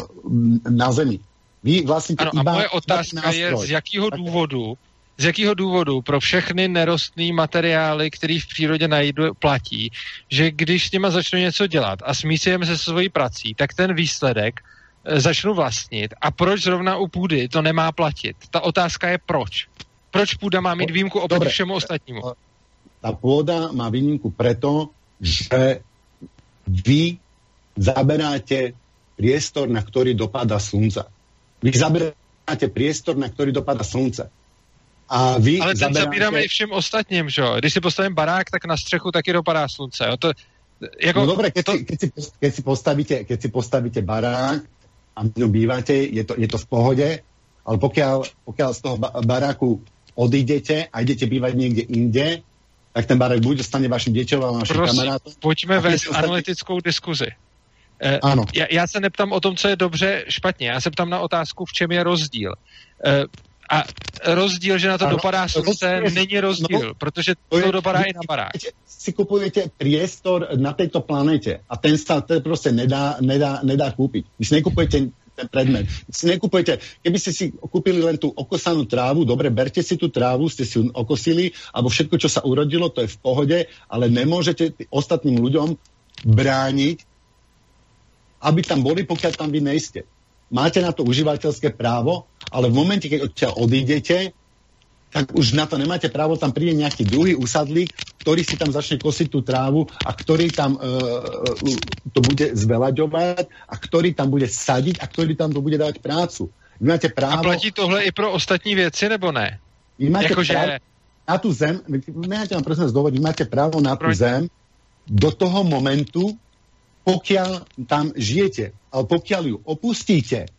na Zemi. Vy vlastníte ano, iba a moje otázka je, z jakého důvodu z jakého důvodu pro všechny nerostné materiály, které v přírodě najdu, platí, že když s nima začnu něco dělat a smísím se svojí prací, tak ten výsledek e, začnu vlastnit. A proč zrovna u půdy to nemá platit? Ta otázka je proč. Proč půda má mít výjimku oproti všemu ostatnímu? Ta půda má výjimku proto, že vy zaberáte priestor, na ktorý dopadá slunce. Vy zaberáte priestor, na ktorý dopadá slunce. A vy Ale ten zabíráme i všem ostatním, že jo? Když si postavím barák, tak na střechu taky dopadá slunce. Jo? To, jako, no dobré, keď, to... si, keď, si, keď, si postavíte, keď si postavíte barák a v ňom bývate, je to, je to v pohode, ale pokiaľ, pokiaľ z toho baráku odídete a idete bývať niekde inde, tak ten barák buď dostane vašim deťom a vašim Prosím, kamarádom. Pojďme vést ostatní... analytickou diskuzi. Eh, ano. Já, já se neptám o tom, co je dobře, špatně. Já se ptám na otázku, v čem je rozdíl. Eh, a rozdíl, že na to ano, dopadá slunce, rozdíl, není rozdíl, no, protože to, to dopadá i na barák. Si kupujete priestor na tejto planete a ten to prostě nedá, nedá, nedá. Vy si nekupujete ten predmet. Si nekupujete, keby ste si kúpili len tú okosanú trávu, dobre, berte si tú trávu, ste si ju okosili, alebo všetko, čo sa urodilo, to je v pohode, ale nemôžete ostatným ľuďom brániť, aby tam boli, pokiaľ tam vy nejste. Máte na to užívateľské právo, ale v momente, keď odtiaľ odídete, tak už na to nemáte právo, tam príde nejaký druhý usadlík, ktorý si tam začne kosiť tú trávu a ktorý tam uh, to bude zvelaďovať a ktorý tam bude sadiť a ktorý tam to bude dávať prácu. Vy máte právo... A platí tohle i pro ostatní věci, nebo ne? Vy máte jako právo že... na tú zem, necháte vám prosím zdôvodiť, vy máte právo na tú zem do toho momentu, pokiaľ tam žijete. Ale pokiaľ ju opustíte,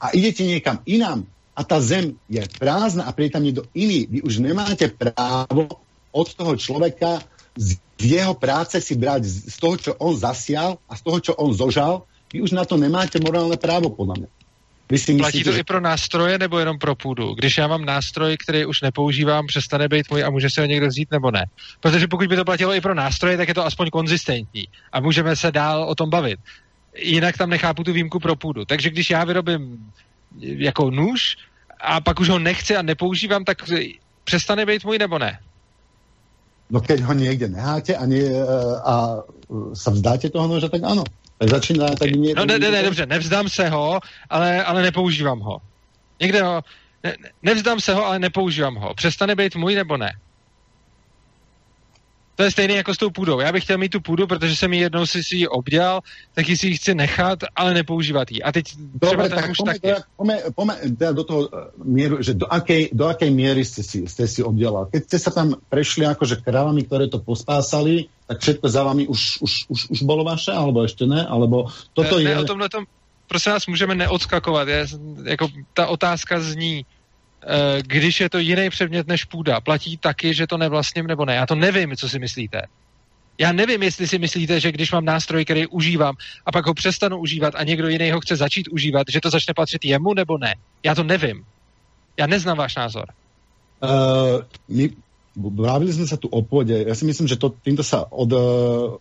a idete niekam inám a tá zem je prázdna a príde tam niekto iný, vy už nemáte právo od toho človeka z jeho práce si brať z toho, čo on zasial a z toho, čo on zožal, vy už na to nemáte morálne právo, podľa mňa. Vy si myslíte, Platí to že... i pro nástroje nebo jenom pro půdu? Když já mám nástroj, který už nepoužívám, přestane být můj a může se ho někdo vzít nebo ne? Protože pokud by to platilo i pro nástroje, tak je to aspoň konzistentní a můžeme se dál o tom bavit jinak tam nechápu tu výjimku pro půdu. Takže když já vyrobím jako nůž a pak už ho nechci a nepoužívám, tak přestane být můj nebo ne? No keď ho někde neháte a, ne, a se vzdáte toho nože, tak ano. Tak začíná tak nie, No ne, ne, ne, dobře, nevzdám se ho, ale, ale nepoužívám ho. Někde ho, ne, nevzdám se ho, ale nepoužívám ho. Přestane být můj nebo ne? To je stejné jako s tou půdou. Já bych chtěl mít tu půdu, protože jsem ji jednou si, si ji obdělal, tak si ji chci nechat, ale nepoužívat ji. A teď Dobre, tak už taky. Pome, pome, teda do toho eh, míru, že do akej, do akej miery jste si, jste si obdělal. Keď jste se tam prešli akože krávami, které to pospásali, tak všetko za vami už, už, už, už bolo vaše, alebo ještě ne? Alebo toto ne, je... Ne, o tomhle tom, prosím nás, můžeme neodskakovat. Je, jako ta otázka zní, Eh, když je to jiný předmět než půda, platí taky, že to nevlastním nebo ne. Já to nevím, co si myslíte. Já nevím, jestli si myslíte, že když mám nástroj, který užívám a pak ho přestanu užívat a někdo jiný ho chce začít užívat, že to začne patřit jemu nebo ne. Já to nevím. Já neznám váš názor. Uh, my bavili sme sa tu o pôde. Ja si myslím, že to, týmto sa od,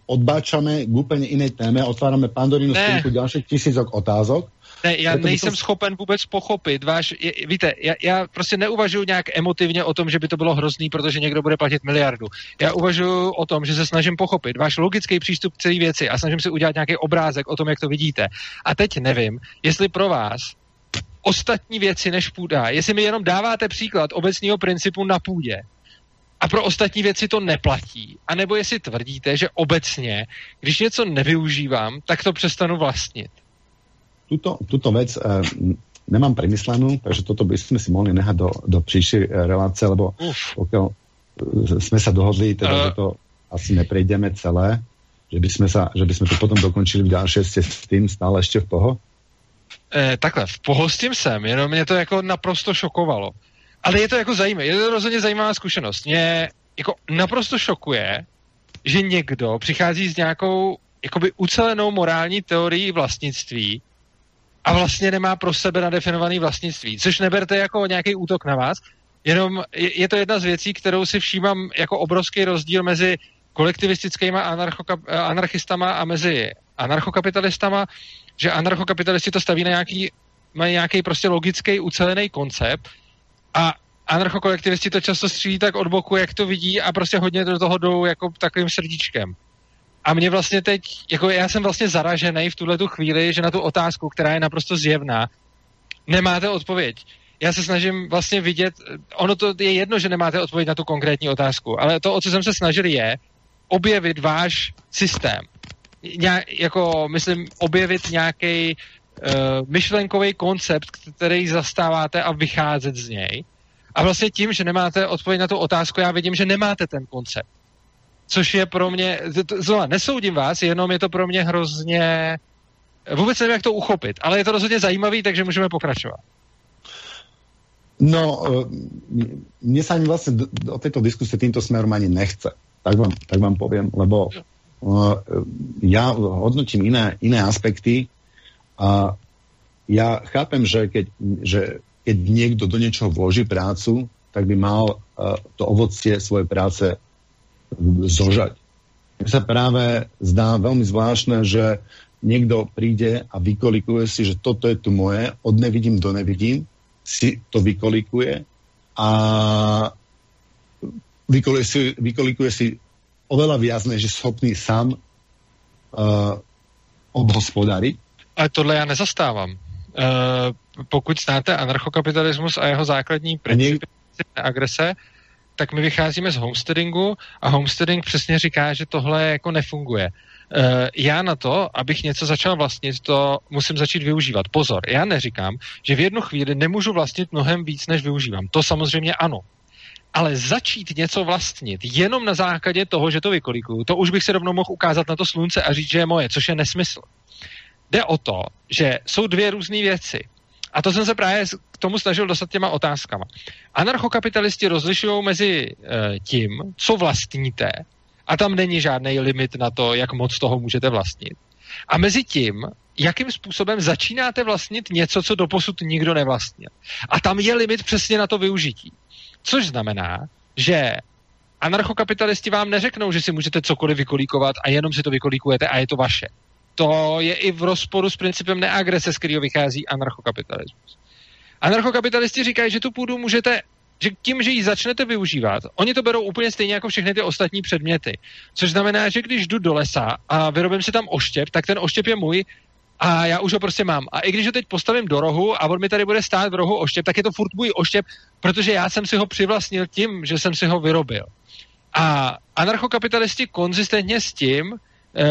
odbáčame k úplne inej téme a otvárame Pandorínu skrinku ďalších tisícok otázok. Ne, já Proto nejsem to... schopen vůbec pochopit váš, je, víte, já, já prostě neuvažuji nějak emotivně o tom, že by to bylo hrozný, protože někdo bude platit miliardu. Já uvažuji o tom, že se snažím pochopit váš logický přístup k celé věci a snažím se udělat nějaký obrázek o tom, jak to vidíte. A teď nevím, jestli pro vás ostatní věci než půda, jestli mi jenom dáváte příklad obecního principu na půdě, a pro ostatní věci to neplatí. A nebo jestli tvrdíte, že obecně, když něco nevyužívám, tak to přestanu vlastnit tuto, tuto vec uh, nemám premyslenú, takže toto by sme si mohli nehať do, do příštej uh, relácie, lebo Uf. pokiaľ uh, sme sa dohodli, teda, uh. že to asi neprejdeme celé, že by, sme sa, že by sme to potom dokončili v ste s tým stále ešte v poho? Eh, takhle, v poho s tím jsem, jenom mě to jako naprosto šokovalo. Ale je to jako zajímavé, je to rozhodně zajímavá zkušenost. Mě jako naprosto šokuje, že někdo přichází s nějakou jakoby ucelenou morální teorií vlastnictví, a vlastně nemá pro sebe nadefinovaný vlastnictví, což neberte jako nějaký útok na vás, jenom je, je to jedna z věcí, kterou si všímám jako obrovský rozdíl mezi kolektivistickými anarchistama a mezi anarchokapitalistama, že anarchokapitalisti to staví na nějaký, mají nějaký prostě logický ucelený koncept a anarchokolektivisti to často střílí tak od boku, jak to vidí a prostě hodně do toho jdou jako takovým srdíčkem. A mě vlastně teď, jako já jsem vlastně zaražený v tuhle tu chvíli, že na tu otázku, která je naprosto zjevná, nemáte odpověď. Já se snažím vlastně vidět, ono to je jedno, že nemáte odpověď na tu konkrétní otázku, ale to, o co jsem se snažil, je objevit váš systém. Ně, jako, myslím, objevit nějaký myšlenkový koncept, který zastáváte a vycházet z něj. A vlastně tím, že nemáte odpověď na tu otázku, já vidím, že nemáte ten koncept což je pro mě, znovu, nesoudím vás, jenom je to pro mě hrozně, vůbec nevím, jak to uchopit, ale je to rozhodně zajímavý, takže můžeme pokračovat. No, eh, mne sa ani vlastne do tejto diskusie týmto smerom ani nechce. Tak vám, tak vám poviem, lebo uh, ja hodnotím iné, iné aspekty a ja chápem, že keď, že keď niekto do niečoho vloží prácu, tak by mal uh, to ovocie svojej práce zožať. Mne sa práve zdá veľmi zvláštne, že niekto príde a vykolikuje si, že toto je tu moje, od nevidím do nevidím, si to vykolikuje a vykolikuje si, vykolikuje si oveľa viac, než je schopný sám uh, obhospodariť. Ale tohle já nezastávám. Uh, pokud znáte anarchokapitalismus a jeho základní principy agrese, tak my vycházíme z homesteadingu a homesteading přesně říká, že tohle jako nefunguje. Eh, já na to, abych něco začal vlastnit, to musím začít využívat. Pozor, já neříkám, že v jednu chvíli nemůžu vlastnit mnohem víc, než využívám. To samozřejmě ano. Ale začít něco vlastnit jenom na základě toho, že to vykolikuju, to už bych se rovnou mohl ukázat na to slunce a říct, že je moje, což je nesmysl. Jde o to, že jsou dvě různé věci. A to jsem se právě k tomu snažil dostat těma otázkama. Anarchokapitalisti rozlišují mezi e, tím, co vlastníte, a tam není žádný limit na to, jak moc toho můžete vlastnit. A mezi tím, jakým způsobem začínáte vlastnit něco, co doposud nikdo nevlastnil. A tam je limit přesně na to využití. Což znamená, že anarchokapitalisti vám neřeknou, že si můžete cokoliv vykolíkovat a jenom si to vykolíkujete a je to vaše to je i v rozporu s principem neagrese, z kterého vychází anarchokapitalismus. Anarchokapitalisti říkají, že tu půdu můžete že tím, že ji začnete využívat, oni to berou úplně stejně jako všechny ty ostatní předměty. Což znamená, že když jdu do lesa a vyrobím si tam oštěp, tak ten oštěp je můj a já už ho prostě mám. A i když ho teď postavím do rohu a on mi tady bude stát v rohu oštěp, tak je to furt můj oštěp, protože já jsem si ho přivlastnil tím, že jsem si ho vyrobil. A anarchokapitalisti konzistentně s tím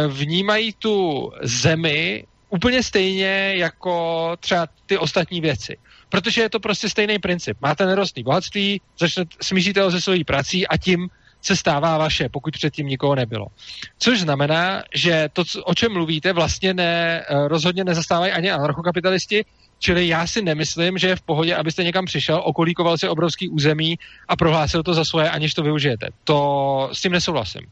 vnímají tu zemi úplně stejně jako třeba ty ostatní věci. Protože je to prostě stejný princip. Máte nerostný bohatství, začnete, smíříte ho se svojí prací a tím se stává vaše, pokud předtím nikoho nebylo. Což znamená, že to, o čem mluvíte, vlastně ne, eh, rozhodně nezastávají ani anarchokapitalisti, čili já si nemyslím, že je v pohodě, abyste někam přišel, okolíkoval si obrovský území a prohlásil to za svoje, aniž to využijete. To s tím nesouhlasím.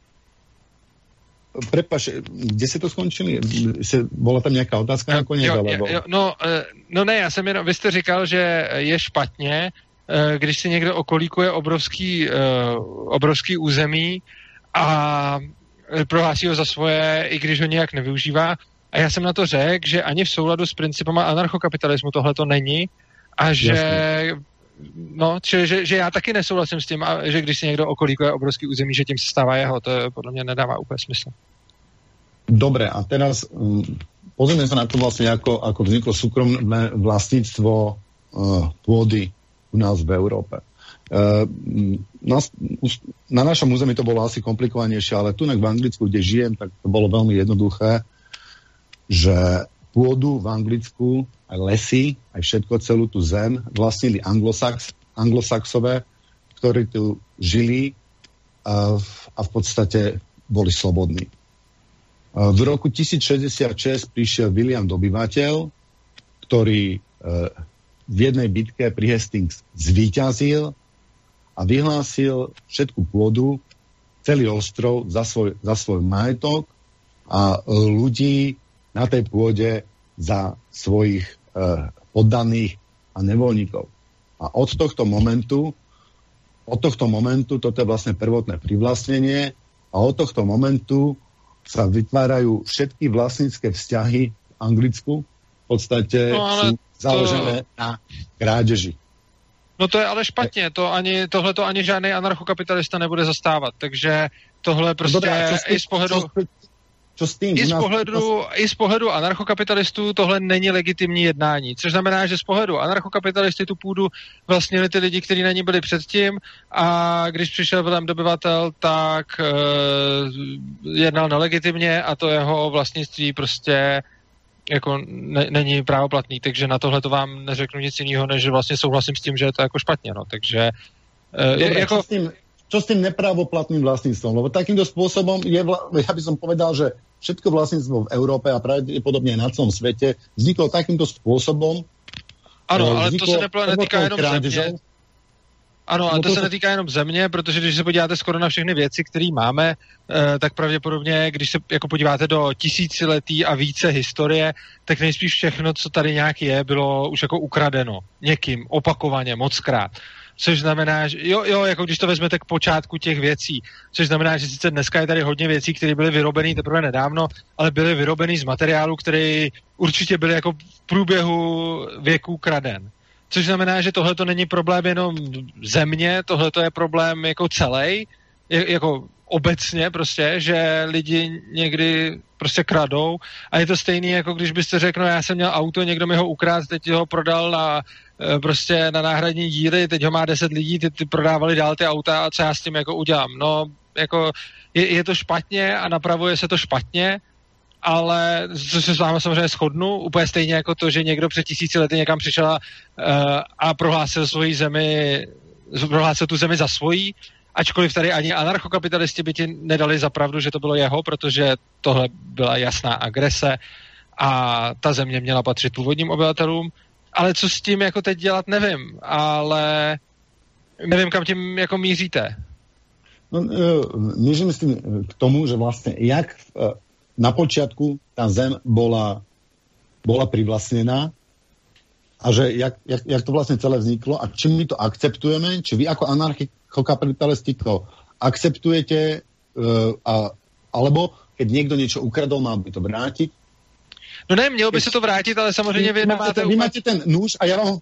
Prepaš, kde si to skončili? Byla tam nějaká otázka nakonec? Jo, jo, jo, no, eh, no ne, já jsem jenom, vy jste říkal, že je špatně, Eh, když si někdo okolíkuje obrovský, eh, obrovský území a prohlásí ho za svoje, i když ho nějak nevyužívá. A já jsem na to řekl, že ani v souladu s principama anarchokapitalismu tohle to není a že Jasně. No, že, že, že já taky nesouhlasím s tím, že když si někdo okolíkuje obrovský území, že tím se stává jeho, to podle mě nedává úplně smysl. Dobre, a teraz um, pozrieme sa na to vlastne, ako, ako vzniklo súkromné vlastníctvo uh, pôdy u nás v Európe. Uh, na, na území to bolo asi komplikovanejšie, ale tu v Anglicku, kde žijem, tak to bolo veľmi jednoduché, že pôdu v Anglicku, aj lesy, aj všetko, celú tú zem vlastnili anglosax, anglosaxové, ktorí tu žili a, a v podstate boli slobodní. V roku 1066 prišiel William Dobyvateľ, ktorý v jednej bitke pri Hastings zvíťazil a vyhlásil všetku pôdu, celý ostrov za svoj, za svoj majetok a ľudí na tej pôde za svojich e, poddaných a nevoľníkov. A od tohto momentu od tohto momentu, toto je vlastne prvotné privlastnenie a od tohto momentu sa vytvárajú všetky vlastnícke vzťahy v Anglicku. V podstate no, sú založené to... na krádeži. No to je ale špatně, to ani, tohle to ani žádný anarchokapitalista nebude zastávat, takže tohle prostě Dobrá, i z pohledu... Co, co s tím? I z, pohledu, I z pohledu anarchokapitalistů tohle není legitimní jednání, což znamená, že z pohledu anarchokapitalisty tu půdu vlastnili ty lidi, kteří na ní byli předtím a když přišel Vilém dobyvatel, tak uh, jednal nelegitimně a to jeho vlastnictví prostě jako ne, není právoplatný, takže na tohle to vám neřeknu nic jiného, než že vlastně souhlasím s tím, že je to jako špatně, no, takže uh, Dobre, jako... S, tým, čo s tým nepravoplatným vlastníctvom? Lebo takýmto spôsobom je, vla... ja by som povedal, že všetko vlastníctvo v Európe a pravdepodobne na celom svete vzniklo takýmto spôsobom. Ano, eh, ale to se netýká jenom země. Ano, a no to, to se netýká jenom země, protože když se podíváte skoro na všechny věci, které máme, eh, tak pravděpodobně, když se jako podíváte do tisíciletí a více historie, tak nejspíš všechno, co tady nějak je, bylo už jako ukradeno někým, opakovaně, mockrát. Což znamená, že jo, jo, jako když to vezmete k počátku těch věcí, což znamená, že sice dneska je tady hodně věcí, které byly vyrobeny teprve nedávno, ale byly vyrobeny z materiálu, který určitě byly jako v průběhu věků kraden. Což znamená, že tohle to není problém jenom země, tohle to je problém jako celý, jako obecně prostě, že lidi někdy prostě kradou a je to stejný, jako když byste řekl, no já jsem měl auto, někdo mi ho ukradl, teď ho prodal na prostě na náhradní díly, teď ho má deset lidí, ty, ty prodávali dál ty auta a co já s tím jako udělám. No, jako je, je to špatně a napravuje se to špatně, ale co se s vámi samozřejmě shodnu, úplně stejně jako to, že někdo před tisíci lety někam přišel a, uh, a prohlásil svoji zemi, prohlásil tu zemi za svojí, ačkoliv tady ani anarchokapitalisti by ti nedali za pravdu, že to bylo jeho, protože tohle byla jasná agrese a ta země měla patřit původním obyvatelům, ale co s tím jako teď dělat, nevím, ale nevím, kam tím jako míříte. No, uh, mířím s tím k tomu, že vlastně jak uh, na počiatku tá zem bola, bola privlastnená a že jak, jak, jak to vlastne celé vzniklo a či my to akceptujeme, či vy ako anarchokapitalisti to akceptujete uh, a, alebo keď niekto niečo ukradol, mal by to vrátiť. No ne, mělo by se to vrátit, ale samozřejmě vy, vy nemáte... Ten, máte ten nůž a já vám...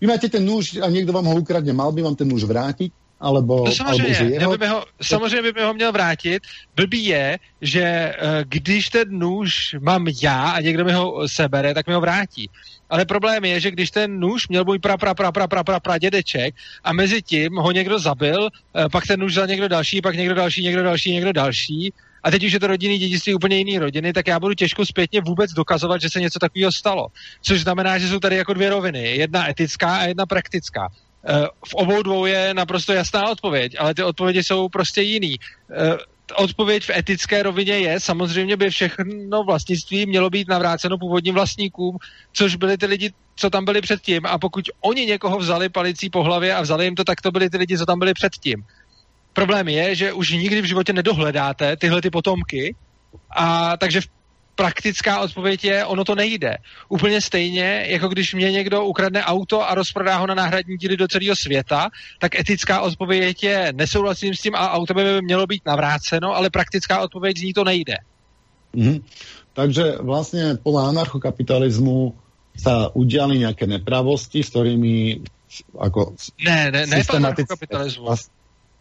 Vy máte ten nůž a někdo vám ho ukradne, mal by vám ten nůž vrátit? Alebo, no samozřejmě, alebo jeho... by ho, samozřejmě by ho měl vrátit. Blbý je, že eh, když ten nůž mám já a někdo mi ho sebere, tak mi ho vrátí. Ale problém je, že když ten nůž měl můj pra, pra, pra, pra, pra, pra, pra dědeček a mezi tím ho někdo zabil, eh, pak ten nůž vzal někdo další, pak někdo další, někdo další, někdo další, a teď už je to rodinný dědictví úplně jiný rodiny, tak já budu těžko zpětně vůbec dokazovat, že se něco takového stalo. Což znamená, že jsou tady jako dvě roviny. Jedna etická a jedna praktická. Eh, v obou dvou je naprosto jasná odpověď, ale ty odpovědi jsou prostě jiný. Eh, odpověď v etické rovině je, samozřejmě by všechno vlastnictví mělo být navráceno původním vlastníkům, což byli ty lidi, co tam byli předtím. A pokud oni někoho vzali palicí po hlavě a vzali jim to, tak to byli ty lidi, co tam byli předtím. Problém je, že už nikdy v životě nedohledáte tyhle ty potomky, a takže praktická odpověď je, ono to nejde. Úplně stejně, jako když mě někdo ukradne auto a rozprodá ho na náhradní díly do celého světa, tak etická odpověď je, nesouhlasím s tím a auto by mělo být navráceno, ale praktická odpověď z ní to nejde. Mm-hmm. Takže vlastně podle anarchokapitalismu sa udiali nějaké nepravosti, s kterými jako ne, ne, ne anarchokapitalismu.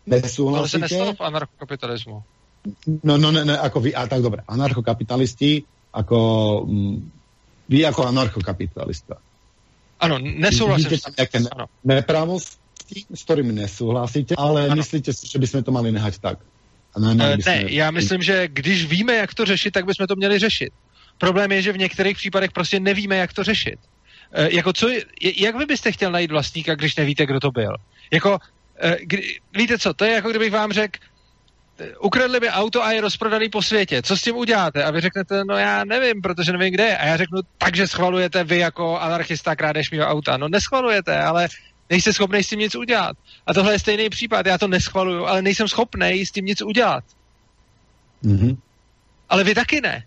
Nesúhlasíte? Ale se nestalo v anarchokapitalismu. No, no, ne, ne, ako vy, a tak dobre, anarchokapitalisti, ako m, mm, vy ako anarchokapitalista. Ano, nesouhlasím. Vidíte tam nejaké ne, nepravosti, s ktorými nesouhlasíte, ale ano. myslíte si, že bychom to mali nehať tak? A ne, ne, ne, já myslím, že když víme, jak to řešit, tak bychom to měli řešit. Problém je, že v některých případech prostě nevíme, jak to řešit. E, jako co, jak vy byste chtěl najít vlastníka, když nevíte, kdo to byl? Jako, kdy, víte co, to je jako kdybych vám řekl, ukradli by auto a je rozprodaný po světě. Co s tím uděláte? A vy řeknete, no já nevím, protože nevím, kde je. A já řeknu, takže schvalujete vy jako anarchista krádež mého auta. No neschvalujete, ale nejste schopný s tím nic udělat. A tohle je stejný případ. Já to neschvaluju, ale nejsem schopný s tím nic udělat. Mm-hmm. Ale vy taky ne.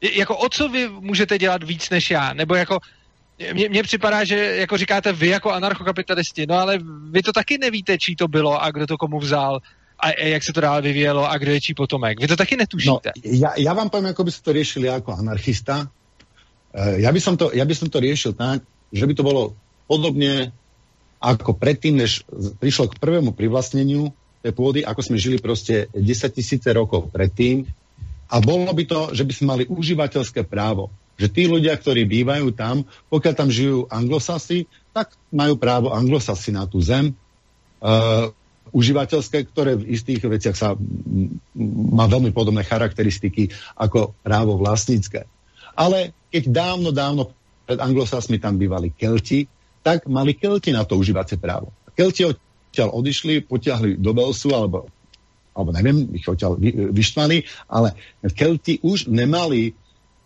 Jako o co vy můžete dělat víc než já? Nebo jako mně připadá, že jako říkáte vy jako anarchokapitalisti, no ale vy to taky nevíte, čí to bylo a kdo to komu vzal a jak se to dále vyvíjelo a kdo je čí potomek. Vy to taky netušíte. No, ja, ja vám poviem, ako by ste to riešili ako anarchista. Uh, ja, by som to, ja by som to riešil tak, že by to bolo podobne ako predtým, než prišlo k prvému privlastneniu tej pôdy, ako sme žili proste 10 tisíce rokov predtým. A bolo by to, že by sme mali užívateľské právo. Že tí ľudia, ktorí bývajú tam, pokiaľ tam žijú anglosasy, tak majú právo anglosasy na tú zem. Uh, užívateľské, ktoré v istých veciach sa má veľmi podobné charakteristiky ako právo vlastnícke. Ale keď dávno, dávno pred anglosasmi tam bývali Kelti, tak mali Kelti na to užívacie právo. Kelti odtiaľ odišli, potiahli do Belsu, alebo, alebo neviem, ich odtiaľ vy, vyštvali, ale Kelti už nemali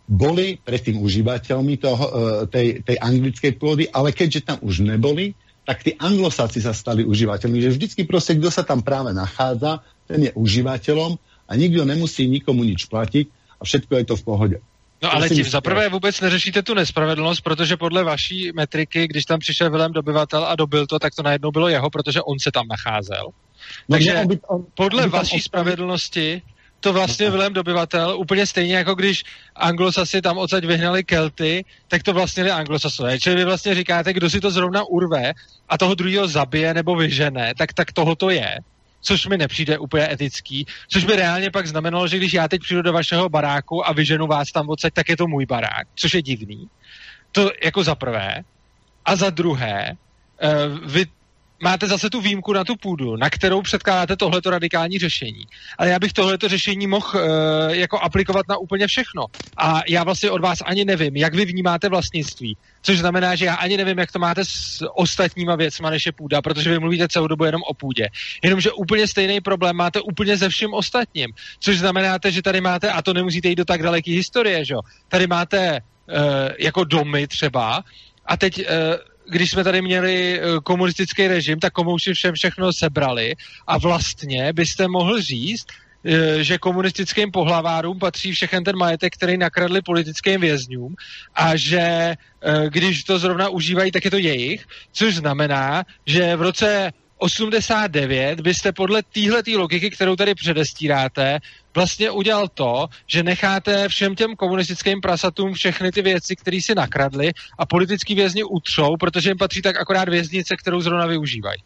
boli predtým užívateľmi toho, e, tej, tej anglickej pôdy, ale keďže tam už neboli, tak tí anglosáci sa stali užívateľmi, že vždycky proste, kto sa tam práve nachádza, ten je užívateľom a nikdo nemusí nikomu nič platiť a všetko je to v pohode. No ale tím za prvé vůbec neřešíte tu nespravedlnost, protože podle vaší metriky, když tam přišel Vilém dobyvatel a dobil to, tak to najednou bylo jeho, protože on se tam nacházel. No, Takže on by, on, podle on vaší spravedlnosti to vlastně Vilém dobyvatel, úplně stejně jako když anglosasi tam odsaď vyhnali Kelty, tak to vlastně byli anglosasové. Čili vy vlastně říkáte, kdo si to zrovna urve a toho druhého zabije nebo vyžene, tak, tak toho to je což mi nepřijde úplně etický, což by reálně pak znamenalo, že když já teď přijdu do vašeho baráku a vyženu vás tam odsaď, tak je to můj barák, což je divný. To jako za prvé. A za druhé, uh, vy máte zase tu výjimku na tu půdu, na kterou předkládáte tohleto radikální řešení. Ale já bych tohleto řešení mohl uh, jako aplikovat na úplně všechno. A já vlastně od vás ani nevím, jak vy vnímáte vlastnictví. Což znamená, že já ani nevím, jak to máte s ostatníma věcma, než je půda, protože vy mluvíte celou dobu jenom o půdě. Jenomže úplně stejný problém máte úplně ze vším ostatním. Což znamená, že tady máte, a to nemusíte jít do tak daleké historie, že jo? Tady máte uh, jako domy třeba, a teď uh, když jsme tady měli eh, komunistický režim, tak komunisti všem všechno sebrali a vlastně byste mohl říct, eh, že komunistickým pohlavárům patří všechen ten majetek, který nakradli politickým vězňům a že eh, když to zrovna užívají, tak je to jejich, což znamená, že v roce 89 byste podle téhle logiky, kterou tady předestíráte, vlastně udělal to, že necháte všem těm komunistickým prasatům všechny ty věci, které si nakradli a politický vězni utřou, protože jim patří tak akorát věznice, kterou zrovna využívají.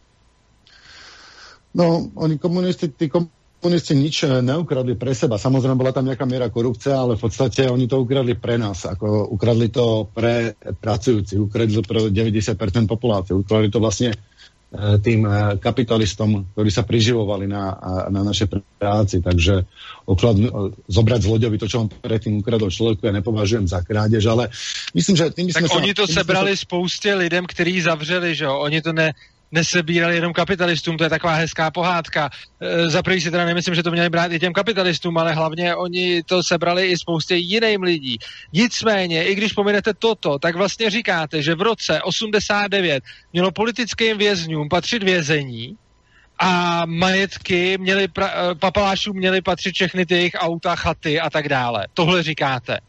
No, oni komunisti, tí komunisti nič eh, neukradli pre seba. Samozrejme bola tam nejaká miera korupcie, ale v podstate oni to ukradli pre nás. Ako ukradli to pre pracujúci, ukradli to pre 90% populácie. Ukradli to vlastne eh, tým eh, kapitalistom, ktorí sa priživovali na, na našej práci. Takže oklad, zobrať z loďovi to, čo on predtým ukradol človeku, ja nepovažujem za krádež, ale myslím, že tým Tak oni to sebrali sa... spoustě lidem, kteří zavřeli, že jo? Oni to ne, nesebírali jenom kapitalistům, to je taková hezká pohádka. E, za prvý si teda nemyslím, že to měli brát i těm kapitalistům, ale hlavně oni to sebrali i spoustě jiným lidí. Nicméně, i když pominete toto, tak vlastně říkáte, že v roce 89 mělo politickým vězňům patřit vězení, a majetky pra, e, papalášům měly patřit všechny ty jejich auta, chaty a tak dále. Tohle říkáte.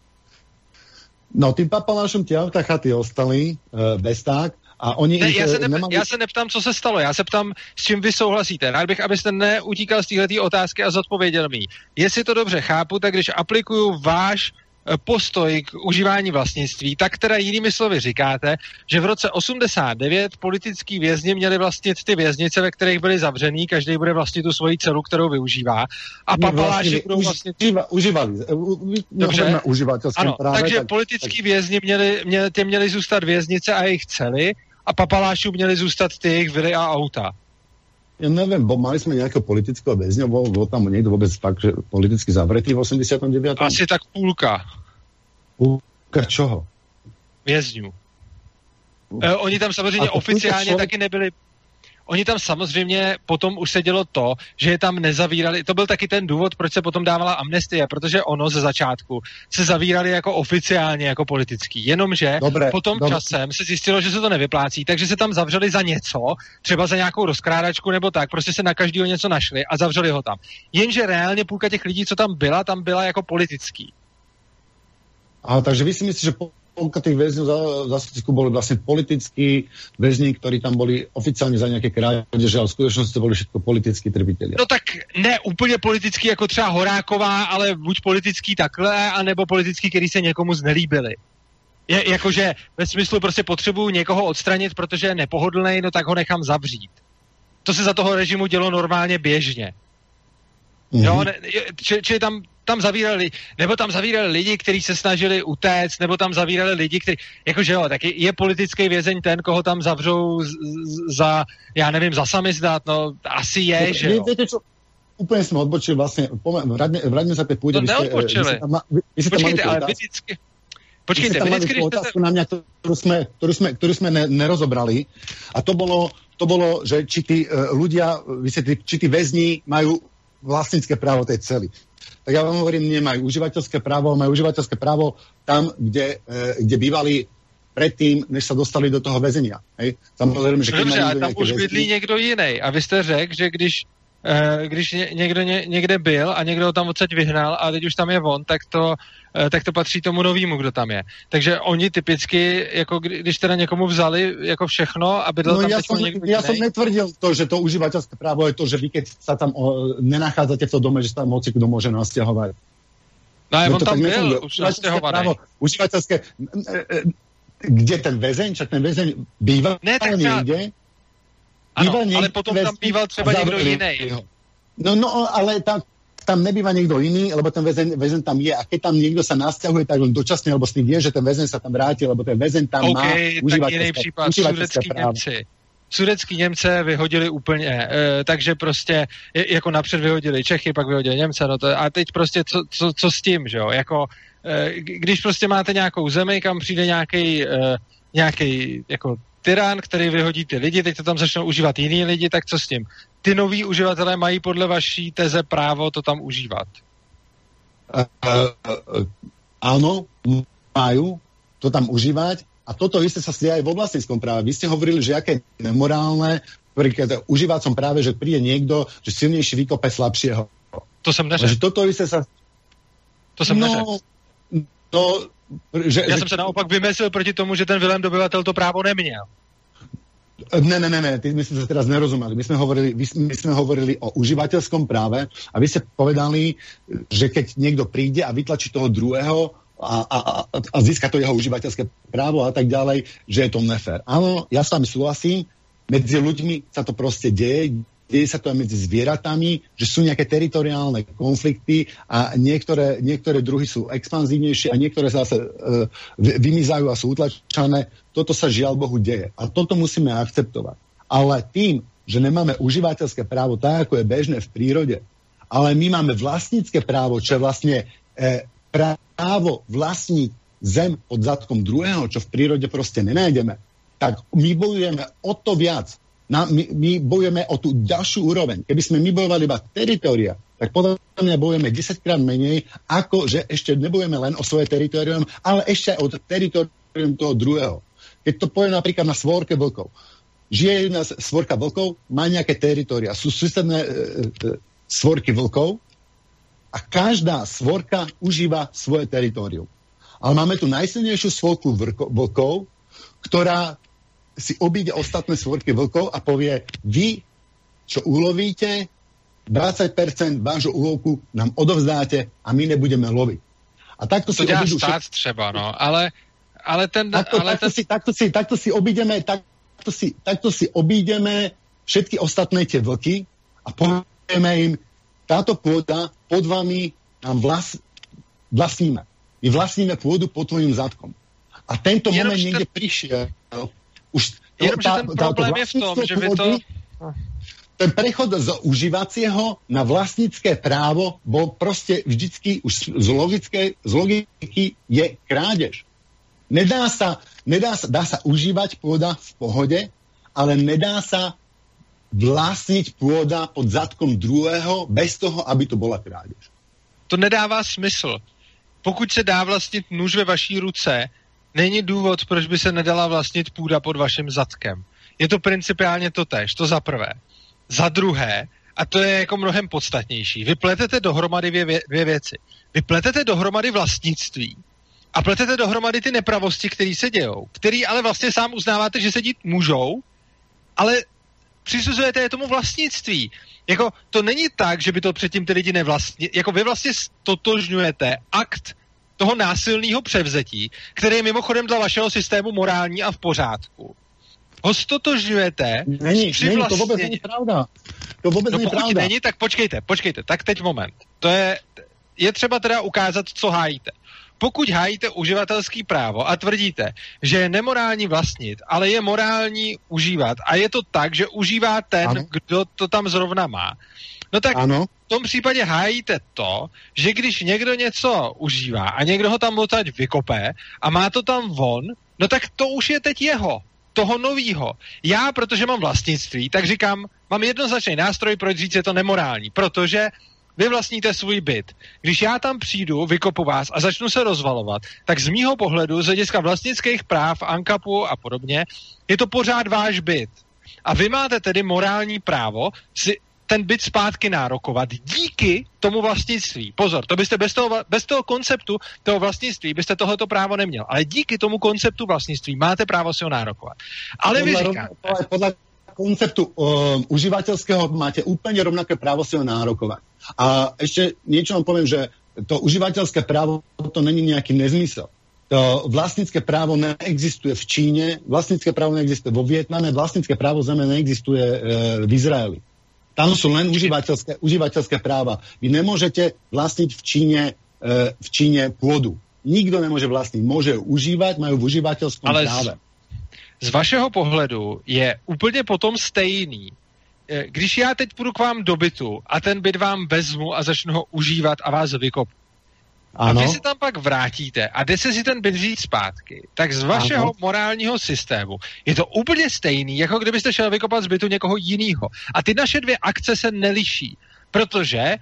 No, tým papalášům ty auta, chaty ostali uh, bez tak, a oni ne, já, se ne, nemali... já se neptám, co se stalo, já se ptám, s čím vy souhlasíte. Rád bych, abyste neutíkal z této otázky a zodpověděl mi. Jestli to dobře chápu, tak když aplikuju váš eh, postoj k užívání vlastnictví, tak teda jinými slovy říkáte, že v roce 89 politický vězni měli vlastnit ty věznice, ve kterých byli zavřený, každý bude vlastnit tu svoji celu, kterou využívá. A papaláši budou vlastnit... Užívali. Dobře. Ano, práve, takže tak, politický tak... vězni měli, měli, tě měli zůstat věznice a jejich cely a papalášů měli zůstat ty jejich vily a auta. Ja neviem, bo mali sme nejakého politického väzňa, bol, bol tam niekto vôbec fakt, že politicky zavretý v 89. Asi tak půlka. Půlka čoho? Vězňů. Uh, oni tam samozřejmě oficiálně taky nebyli Oni tam samozřejmě potom už se dělo to, že je tam nezavírali, to byl taky ten důvod, proč se potom dávala amnestie, protože ono ze začátku se zavírali jako oficiálně, jako politický, jenomže dobre, potom dobre. časem se zjistilo, že se to nevyplácí, takže se tam zavřeli za něco, třeba za nějakou rozkrádačku nebo tak, prostě se na každého něco našli a zavřeli ho tam. Jenže reálně půlka těch lidí, co tam byla, tam byla jako politický. A takže vy si myslíte, že polka tých väzňov za, za Sociku boli vlastne politickí väzni, ktorí tam boli oficiálne za nejaké krádeže, ale v skutočnosti to boli všetko politickí trpiteľi. No tak ne úplně politický jako třeba Horáková, ale buď politický takhle, anebo politický, který se někomu znelíbili. Je, jakože ve smyslu prostě potřebuju někoho odstranit, protože je nepohodlný, no tak ho nechám zavřít. To se za toho režimu dělo normálně běžně. Mm-hmm. Jo, ne, či, či tam tam zavírali, nebo tam zavírali lidi, kteří se snažili utéct, nebo tam zavírali lidi, kteří, jakože jo, taky je politický vězeň ten, koho tam zavřou z, z, za, já nevím, za samizdat, no asi je, no, že jo. Víte, čo, úplně jsme odbočili vlastně, vraťme se teď půjde. To neodbočili. Počkejte, ale vy vždycky, Počkejte, vy vždycky, když otázku na mě, kterou jsme, kterou jsme, kterou jsme ne, nerozobrali, a to bylo, to bylo, že či ty uh, ľudia, či ty väzni majú vlastnické právo tej cely tak ja vám hovorím, nemajú užívateľské právo, majú užívateľské právo tam, kde, e, kde bývali předtím, než se dostali do toho. Hej? Samozřejmě, že Dobře, a tam už bydlí někdo jiný. A vy jste řekl, že když, když někdo ně, někde byl a někdo ho tam odsaď vyhnal a teď už tam je on, tak to Eh, tak to patří tomu novému, kdo tam je. Takže oni typicky, jako když teda někomu vzali jako všechno a bydlel no, tam já jsem, někdo Já jsem netvrdil to, že to uživatelské právo je to, že vy keď sa tam o, nenachádzate v tom dome, že tam hoci kdo může nastěhovat. No, no on tam byl už nastěhovaný. Uživatelské, kde ten väzeň, však ten väzeň býval ne, tak někde. Ano, ale potom tam býval třeba někdo jiný. No, no, ale tam, tam nebýva niekto iný, lebo ten väzen, väzen tam je. A keď tam niekto sa nasťahuje, tak len dočasne, lebo s tým vie, že ten väzen sa tam vráti, lebo ten väzen tam okay, má jiný případ, sudecký Němci. Sudecký Němce vyhodili úplně, e, takže prostě je, jako napřed vyhodili Čechy, pak vyhodili Němce, no to, a teď prostě co, co, co s tím, že jo, jako e, když prostě máte nějakou zemi, kam přijde nějaký e, nějaký jako tyran, který vyhodí ty lidi, teď to tam začnou užívat jiní lidi, tak co s tím? Ty noví uživatelé mají podle vaší teze právo to tam užívat? Uh, uh, áno, majú to tam užívať a toto isté sa strie aj v vlastníckom práve. Vy ste hovorili, že aké nemorálne, príklad užívacom práve, že príde niekto, že silnejší vykope slabšieho. To som neřekl. toto isté sa... To jsem no, neřekl. No, že, Já jsem se naopak vymyslel proti tomu, že ten Vilém dobyvatel to právo neměl. Ne, ne, ne, ne, ty, my sme sa teraz nerozumeli. My sme, hovorili, my sme hovorili o užívateľskom práve a vy ste povedali, že keď niekto príde a vytlačí toho druhého a, a, a, a získa to jeho užívateľské právo a tak ďalej, že je to nefér. Áno, ja s vami súhlasím, medzi ľuďmi sa to proste deje, deje sa to aj medzi zvieratami, že sú nejaké teritoriálne konflikty a niektoré, niektoré druhy sú expanzívnejšie a niektoré zase e, vymizajú a sú utlačané. Toto sa žiaľ Bohu deje. A toto musíme akceptovať. Ale tým, že nemáme užívateľské právo tak, ako je bežné v prírode, ale my máme vlastnícke právo, čo je vlastne e, právo vlastniť zem pod zadkom druhého, čo v prírode proste nenájdeme, tak my bojujeme o to viac na, my, my bojujeme o tú ďalšiu úroveň. Keby sme my bojovali iba teritoria, tak podľa mňa bojujeme 10 krát menej, ako že ešte nebojujeme len o svoje teritorium, ale aj o teritorium toho druhého. Keď to poviem napríklad na svorke vlkov. Žije jedna svorka vlkov, má nejaké teritoria, sú susedné e, e, svorky vlkov a každá svorka užíva svoje teritorium. Ale máme tu najsilnejšiu svorku vlkov, ktorá si obíde ostatné svorky vlkov a povie, vy, čo ulovíte, 20% vášho úlovku nám odovzdáte a my nebudeme loviť. A takto to si dělá stát všet... třeba, no, ale, ale ten... Takto, ale takto, ten... si, takto, si, takto si obídeme, takto si, takto si obídeme všetky ostatné tie vlky a povieme im, táto pôda pod vami nám vlas, vlastníme. My vlastníme pôdu pod tvojim zadkom. A tento Jenom moment niekde ten... už to, Jenom, tá, že ten problém je v tom, že vy to... Ten prechod z užívacieho na vlastnické právo bol proste vždycky už z, logické, z logiky je krádež. Nedá sa, nedá sa, dá sa užívať pôda v pohode, ale nedá sa vlastniť pôda pod zadkom druhého bez toho, aby to bola krádež. To nedává smysl. Pokud se dá vlastnit nůž ve vaší ruce, není důvod, proč by se nedala vlastnit půda pod vaším zadkem. Je to principiálně to tež, to za prvé. Za druhé, a to je jako mnohem podstatnější, vy pletete dohromady dvě, dvě věci. Vy pletete dohromady vlastnictví a pletete dohromady ty nepravosti, které se dějou, který ale vlastně sám uznáváte, že se dít můžou, ale přisuzujete je tomu vlastnictví. Jako, to není tak, že by to předtím ty lidi nevlastní, jako vy vlastně stotožňujete akt toho násilného převzetí, které je mimochodem dle vašeho systému morální a v pořádku, ho stotožňujete není, není, to vůbec není pravda. To vůbec no není pokud pravda. není, tak počkejte, počkejte, tak teď moment. To je, je třeba teda ukázat, co hájíte. Pokud hájíte uživatelský právo a tvrdíte, že je nemorální vlastnit, ale je morální užívat a je to tak, že užívá ten, ano. kdo to tam zrovna má, no tak ano v tom případě hájíte to, že když někdo něco užívá a někdo ho tam odtaď vykope a má to tam von, no tak to už je teď jeho, toho novýho. Já, protože mám vlastnictví, tak říkám, mám jednoznačný nástroj, proč říct, je to nemorální, protože vy vlastníte svůj byt. Když já tam přijdu, vykopu vás a začnu se rozvalovat, tak z mýho pohledu, z hlediska vlastnických práv, ANKAPu a podobně, je to pořád váš byt. A vy máte tedy morální právo si ten byt zpátky nárokovat díky tomu vlastnictví. Pozor, to byste bez toho, bez toho konceptu toho vlastnictví byste tohleto právo neměl. Ale díky tomu konceptu vlastnictví máte právo si ho nárokovat. Ale podle, vy říkáte... Podle konceptu uh, užívateľského máte úplně rovnaké právo si ho nárokovat. A ještě niečo vám poviem, že to užívateľské právo to není nějaký nezmysel. To vlastnické právo neexistuje v Číne, vlastnické právo neexistuje vo Vietname, vlastnické právo zeme neexistuje e, v Izraeli. Tam sú len užívateľské, užívateľské práva. Vy nemôžete vlastniť v Číne, e, v Číne pôdu. Nikdo nemôže vlastniť. Môže ju užívať, majú v užívateľskom Ale práve. Z, z vašeho pohledu je úplně potom stejný, e, když já teď půjdu k vám do bytu a ten byt vám vezmu a začnu ho užívat a vás vykopu, ano. A vy se tam pak vrátíte a jde se si ten byt vzít zpátky, tak z vašeho ano. morálního systému je to úplně stejný, jako kdybyste šel vykopat z bytu někoho jiného. A ty naše dvě akce se neliší, protože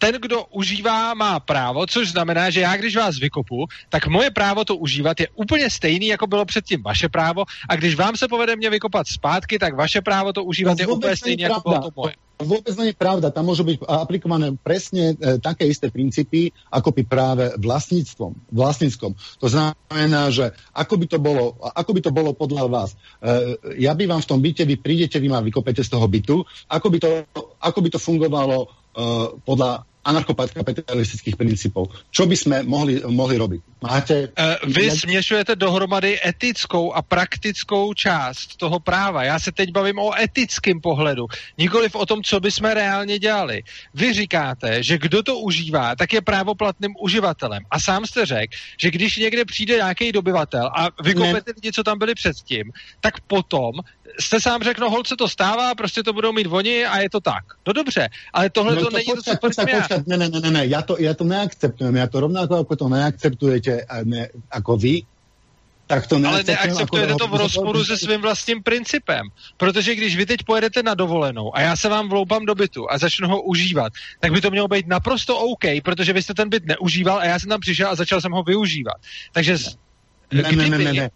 ten, kdo užívá, má právo, což znamená, že já, když vás vykopu, tak moje právo to užívat je úplně stejný, jako bylo předtím vaše právo, a když vám se povede mě vykopat zpátky, tak vaše právo to užívat no, je úplně stejný, jako bylo to moje. Vôbec nie je pravda. Tam môžu byť aplikované presne e, také isté princípy, ako by práve vlastníctvom, vlastníckom. To znamená, že ako by to bolo, ako by to bolo podľa vás. E, ja bývam v tom byte, vy prídete, vy ma vykopete z toho bytu. Ako by to, ako by to fungovalo e, podľa anarchokapitalistických princípov. Čo by sme mohli, mohli robiť? Máte... Uh, vy směšujete dohromady etickou a praktickou část toho práva. Já se teď bavím o etickém pohledu, nikoliv o tom, co bychom reálně dělali. Vy říkáte, že kdo to užívá, tak je právoplatným uživatelem. A sám jste řekl, že když někde přijde nějaký dobyvatel a vykopete lidi, co tam byli předtím, tak potom jste sám řekl, no holce to stává, prostě to budou mít oni a je to tak. No dobře, ale tohle no, to, to není počkat, to, co počkat, počkat, ne, ne, ne, ne, já to, já to neakceptujem, já to rovnako jako to neakceptujete ne, jako vy, tak to Ale neakceptujete to v rozporu se svým vlastním principem. Protože když vy teď pojedete na dovolenou a já se vám vloupám do bytu a začnu ho užívat, tak by to mělo být naprosto OK, protože vy jste ten byt neužíval a já jsem tam přišel a začal jsem ho využívat. Takže ne, ne, ne, ne, ne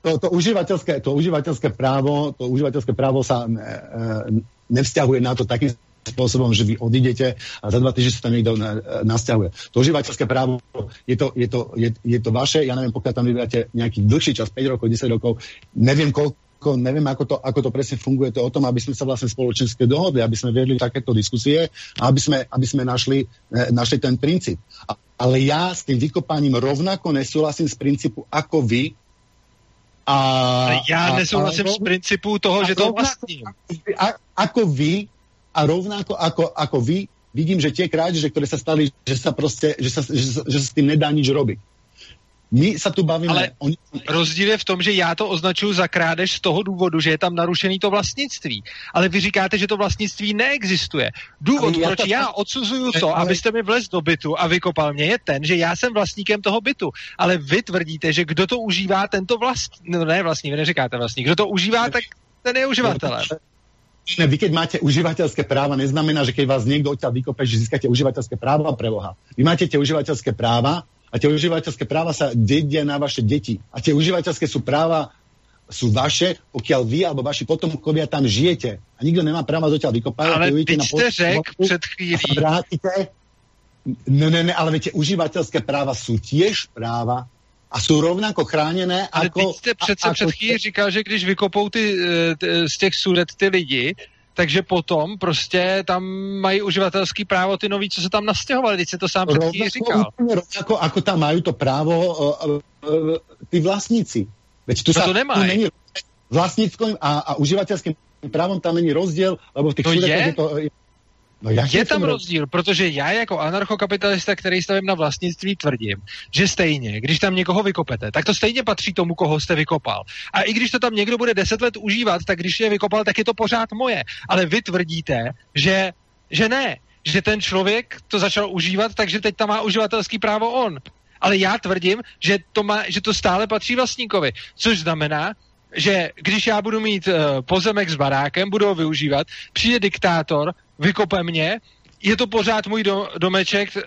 to, to, užívateľské, to užívateľské právo, to užívateľské právo sa ne, e, nevzťahuje na to takým spôsobom, že vy odídete a za dva týždne sa tam niekto nasťahuje. To užívateľské právo je to, je, to, je, je to vaše, ja neviem, pokiaľ tam vyberáte nejaký dlhší čas, 5 rokov, 10 rokov, neviem koľko, neviem, ako to, ako to presne funguje, to o tom, aby sme sa vlastne spoločensky dohodli, aby sme viedli takéto diskusie a aby sme, aby sme našli, e, našli ten princíp. Ale ja s tým vykopaním rovnako nesúhlasím z princípu ako vy, a, Já nesouhlasím s principu toho, že to vlastním. A, ako vy a rovnako ako, ako vy vidím, že tie krádeže, ktoré sa stali, že sa prostě, že sa, že, že sa s tým nedá nič robiť. My se tu bavíme... Ale oni... rozdíl je v tom, že já to označuji za krádež z toho důvodu, že je tam narušený to vlastnictví. Ale vy říkáte, že to vlastnictví neexistuje. Důvod, já proč to... já odsuzuju to, ale... abyste mi vlez do bytu a vykopal mě, je ten, že já jsem vlastníkem toho bytu. Ale vy tvrdíte, že kdo to užívá, tento vlast... No ne vlastní, vy neříkáte vlastní. Kdo to užívá, tak ten je uživatelem. Ne, vy keď máte užívateľské práva, neznamená, že keď vás niekto odtiaľ vykope, že získate užívateľské práva pre Boha. Vy máte tie užívateľské práva a tie užívateľské práva sa dedia na vaše deti. A tie užívateľské sú práva sú vaše, pokiaľ vy alebo vaši potomkovia tam žijete. A nikto nemá práva dotiaľ vykopávať. Ale vy ste řek před chvílí. vrátite. Ne, ne, ne, ale viete, užívateľské práva sú tiež práva a jsou rovnako chráněné. Ale jako, jste přece a, před chvílí říkal, že když vykopou ty, eh, ty, z těch sudet ty lidi, takže potom prostě tam mají uživatelský právo ty noví, co se tam nastěhovali, když se to sám před chvíli říkal. Rovnako, ako tam mají to právo uh, uh, ty vlastníci. Veď tu no sa, to nemají. Není vlastnickým a, a uživatelským právom tam není rozdíl, lebo v těch to je? to, No je tam rozdíl, protože já jako anarchokapitalista, který stavím na vlastnictví, tvrdím, že stejně, když tam někoho vykopete, tak to stejně patří tomu, koho jste vykopal. A i když to tam někdo bude deset let užívat, tak když je vykopal, tak je to pořád moje. Ale vy tvrdíte, že, že ne, že ten člověk to začal užívat, takže teď tam má uživatelský právo on. Ale já tvrdím, že to, má, že to stále patří vlastníkovi, což znamená, že když já budu mít uh, pozemek s barákem, budu ho využívat, přijde diktátor, vykope mě, je to pořád můj do, domeček uh,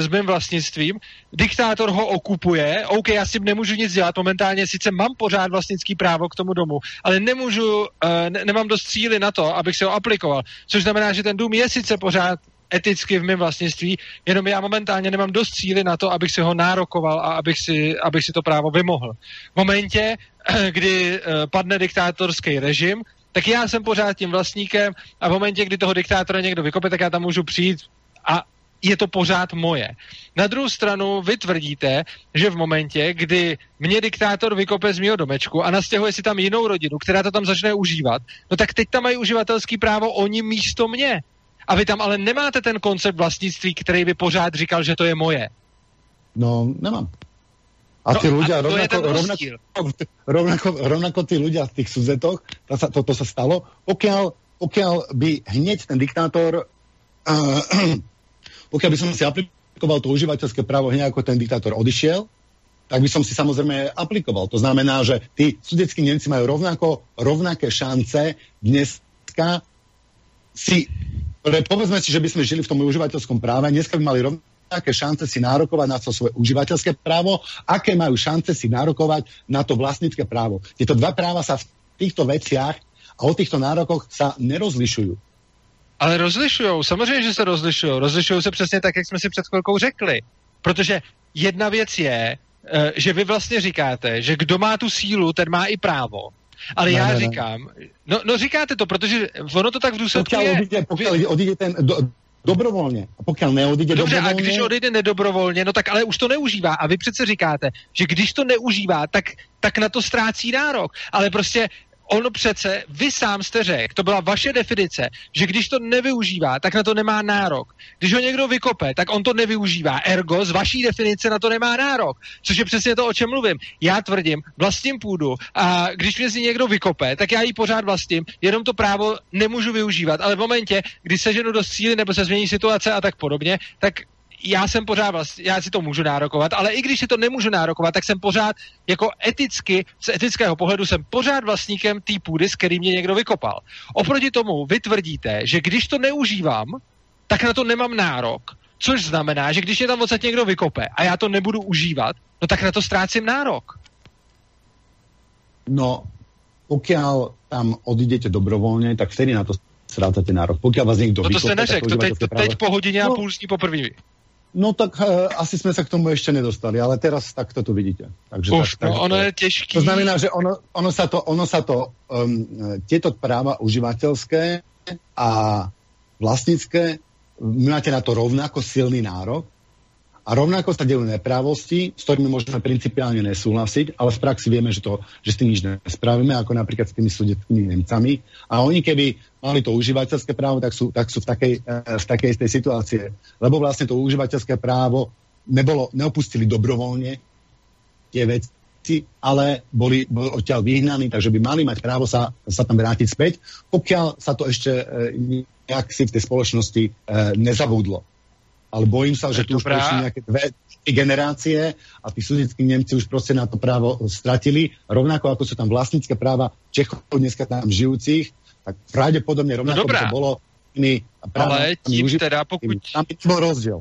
s mým vlastnictvím, diktátor ho okupuje, OK, já s tím nemůžu nic dělat, momentálně sice mám pořád vlastnický právo k tomu domu, ale nemůžu, uh, ne, nemám dost síly na to, abych se ho aplikoval, což znamená, že ten dům je sice pořád eticky v mém vlastnictví, jenom já momentálně nemám dost síly na to, abych si ho nárokoval a abych si, abych si to právo vymohl. V momentě, kdy uh, padne diktátorský režim, tak já jsem pořád tím vlastníkem a v momentě, kdy toho diktátora někdo vykope, tak já tam můžu přijít a je to pořád moje. Na druhou stranu vy tvrdíte, že v momentě, kdy mě diktátor vykope z mého domečku a nastěhuje si tam jinou rodinu, která to tam začne užívat, no tak teď tam mají uživatelský právo oni místo mě. A vy tam ale nemáte ten koncept vlastnictví, který by pořád říkal, že to je moje. No, nemám. A no, tí ľudia, a rovnako, rovnako, rovnako, rovnako tí ľudia v tých suzetoch, to sa, to, to sa stalo, pokiaľ, pokiaľ by hneď ten diktátor, uh, pokiaľ by som si aplikoval to užívateľské právo hneď ako ten diktátor odišiel, tak by som si samozrejme aplikoval. To znamená, že tí sudeckí Nemci majú rovnako, rovnaké šance dneska si, povedzme si, že by sme žili v tom užívateľskom práve, dneska by mali rovnaké aké šance si nárokovať na to svoje užívateľské právo, aké majú šance si nárokovať na to vlastnické právo. Tieto dva práva sa v týchto veciach a o týchto nárokoch sa nerozlišujú. Ale rozlišují, samozřejmě, že se rozlišují. Rozlišují se přesně tak, jak jsme si před chvilkou řekli. Protože jedna věc je, eh, že vy vlastně říkáte, že kdo má tu sílu, ten má i právo. Ale ne, já ne, říkám, no, no říkáte to, protože ono to tak v důsledku pokiaľ je. Odíde, pokiaľ odíde ten, do, dobrovolně. A pokud neodejde Dobře, dobrovolně... a když odejde nedobrovolně, no tak ale už to neužívá. A vy přece říkáte, že když to neužívá, tak, tak na to ztrácí nárok. Ale prostě ono přece, vy sám jste řekl, to byla vaše definice, že když to nevyužívá, tak na to nemá nárok. Když ho někdo vykope, tak on to nevyužívá. Ergo, z vaší definice na to nemá nárok. Což je přesně to, o čem mluvím. Já tvrdím, vlastním půdu a když mě si někdo vykope, tak já ji pořád vlastním, jenom to právo nemůžu využívat. Ale v momentě, kdy se ženu do síly nebo se změní situace a tak podobně, tak já jsem pořád vlastně, já si to můžu nárokovat, ale i když si to nemůžu nárokovat, tak jsem pořád jako eticky, z etického pohledu jsem pořád vlastníkem té půdy, s kterým mě někdo vykopal. Oproti tomu vy tvrdíte, že když to neužívám, tak na to nemám nárok. Což znamená, že když je tam odsaď někdo vykope a já to nebudu užívat, no tak na to ztrácím nárok. No, pokud tam odjdete dobrovolně, tak vtedy na to ztrácate nárok. Pokud vás někdo No to vykope, se neřekl, to teď, to teď po hodině a No. půl zní poprvé. No tak uh, asi jsme se k tomu ještě nedostali, ale teraz takto to vidíte. Takže Už, tak, no tak, ono je těžký. To znamená, že ono, ono sa to, ono sa to um, tieto práva užívateľské a vlastnické, máte na to rovnako silný nárok a rovnako sa dejú neprávosti, s ktorými môžeme principiálne nesúhlasiť, ale v praxi vieme, že, to, že s tým nič nespravíme, ako napríklad s tými sudeckými Nemcami. A oni, keby mali to užívateľské právo, tak sú, tak sú v, takej, eh, v takej istej situácie. Lebo vlastne to užívateľské právo nebolo, neopustili dobrovoľne tie veci, ale boli, boli odtiaľ vyhnaní, takže by mali mať právo sa, sa tam vrátiť späť, pokiaľ sa to ešte e, nejak si v tej spoločnosti e, nezabudlo. Ale bojím sa, že tu už prešli nejaké dve generácie a tí sudeckí Nemci už proste na to právo stratili, rovnako ako sú tam vlastnícke práva Čechov dneska tam žijúcich, tak pravdepodobne rovnako No dobrá. by to bolo tými Ale tím užívateľskými. teda, pokud Tam by to bol rozdiel.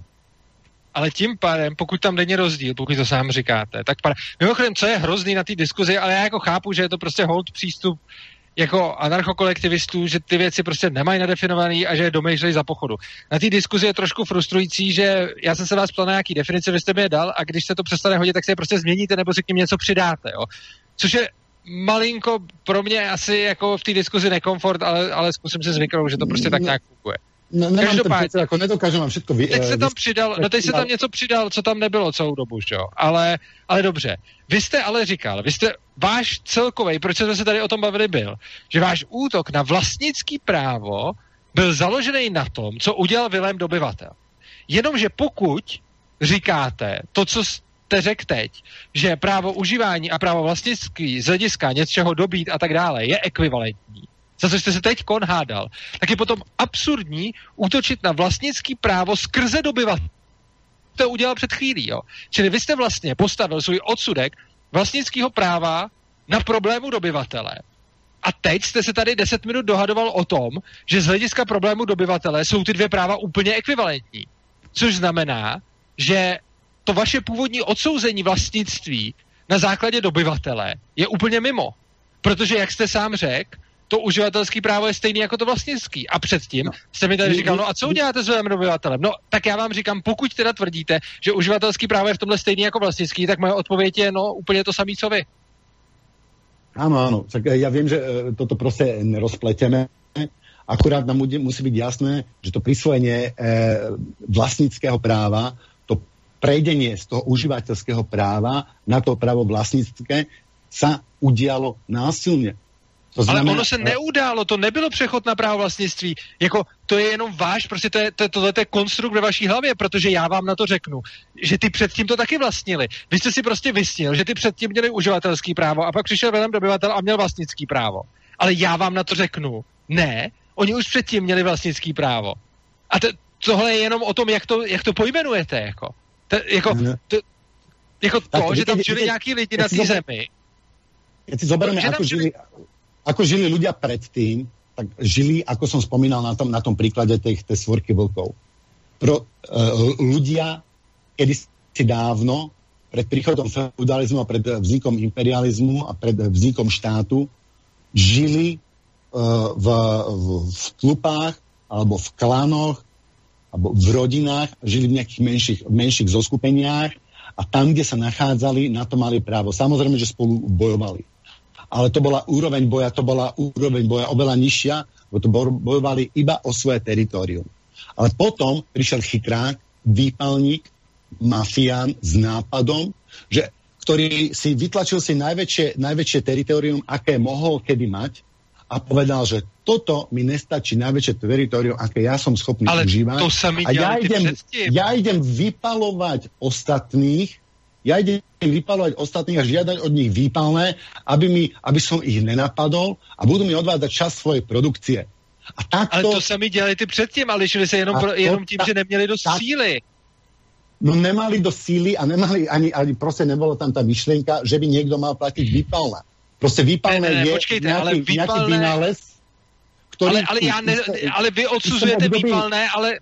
Ale tím pádem, pokud tam není rozdíl, pokud to sám říkáte, tak pár... Mimochodem, co je hrozný na té diskuzi, ale já jako chápu, že je to prostě hold přístup jako anarchokolektivistů, že ty věci prostě nemají nadefinovaný a že je domýšlej za pochodu. Na té diskuzi je trošku frustrující, že já jsem se vás ptal na nějaký definice, vy jste mi je dal a když se to přestane hodit, tak si je prostě změníte nebo si k ním něco přidáte. Jo? Což je malinko pro mě asi jako v té diskuzi nekomfort, ale, ale zkusím si zvyknout, že to prostě tak nějak funguje. No, nemám Každopádně- přece, jako nedokážem vám všetko vy, Teď se eh, tam přidal, no teď se tam něco přidal, co tam nebylo celou dobu, že jo? Ale, ale dobře. Vy jste ale říkal, vy jste, váš celkový, proč jsme se tady o tom bavili, byl, že váš útok na vlastnický právo byl založený na tom, co udělal Vilém dobyvatel. Jenomže pokud říkáte to, co jste řekl teď, že právo užívání a právo vlastnictví z hlediska něčeho dobít a tak dále je ekvivalentní, za co jste se teď kon hádal, tak je potom absurdní útočit na vlastnický právo skrze dobyvatel. To udělal před chvílí, jo. Čili vy jste vlastně postavil svůj odsudek vlastnického práva na problému dobyvatele. A teď jste se tady 10 minut dohadoval o tom, že z hlediska problému dobyvatele jsou ty dvě práva úplně ekvivalentní. Což znamená, že to vaše původní odsouzení vlastnictví na základě dobyvatele je úplně mimo. Protože, jak jste sám řekl, to uživatelský právo je stejný jako to vlastnický. A předtím jste mi tady říkal, no a co uděláte s svým dobyvatelem? No, tak já vám říkám, pokud teda tvrdíte, že uživatelský právo je v tomhle stejný jako vlastnický, tak moje odpověď je, no, úplně to samý, co vy. Áno, áno. Tak eh, ja viem, že eh, toto proste rozpleteme. Akurát nám musí byť jasné, že to prisvojenie eh, vlastnického práva, to prejdenie z toho užívateľského práva na to právo vlastnické sa udialo násilne. To Ale znamená, ono se neudálo, to nebylo přechod na právo vlastnictví. Jako, to je jenom váš, prostě to je, to, tohle je konstrukt ve vaší hlavě, protože já vám na to řeknu, že ty předtím to taky vlastnili. Vy jste si prostě vysnil, že ty předtím měli uživatelský právo a pak přišel Vilém dobyvatel a měl vlastnický právo. Ale já vám na to řeknu, ne, oni už předtím měli vlastnický právo. A to, tohle je jenom o tom, jak to, jak to pojmenujete, jako. To, jako, to, jako to, Tak, že tam žili nějaký lidi na té zemi, Keď si zoberieme, Že tam ako žili- žili, ako žili ľudia predtým, tak žili, ako som spomínal na tom, na tom príklade tej, tej svorky vlkov. Pro uh, ľudia, kedy si dávno, pred príchodom feudalizmu a pred vznikom imperializmu a pred vznikom štátu, žili uh, v, v, v tlupách alebo v klanoch alebo v rodinách, žili v nejakých menších, menších zoskupeniach a tam, kde sa nachádzali, na to mali právo. Samozrejme, že spolu bojovali. Ale to bola úroveň boja, to bola úroveň boja oveľa nižšia, bo to bo- bojovali iba o svoje teritorium. Ale potom prišiel chytrák, výpalník, mafián s nápadom, že, ktorý si vytlačil si najväčšie, najväčšie teritorium, aké mohol kedy mať a povedal, že toto mi nestačí najväčšie teritorium, aké ja som schopný Ale užívať. to sa mi a ja idem, ja idem vypalovať ostatných, ja idem vypalovať ostatných a žiadať od nich výpalné, aby, mi, aby som ich nenapadol a budú mi odvádzať čas svojej produkcie. A takto, Ale to sami dělali ty předtím a lišili se jenom, pro, to jenom tím, ta- že neměli dost tak- síly. no nemali do síly a nemali ani, ani proste nebolo tam tá myšlienka, že by niekto mal platiť výpalné. Proste výpalné Ne, ne, je počkejte, nejaký, ale nejaký výpalné- vynález, ktorý... Ale, ale, já ne, ale vy odsuzujete výpalné, ale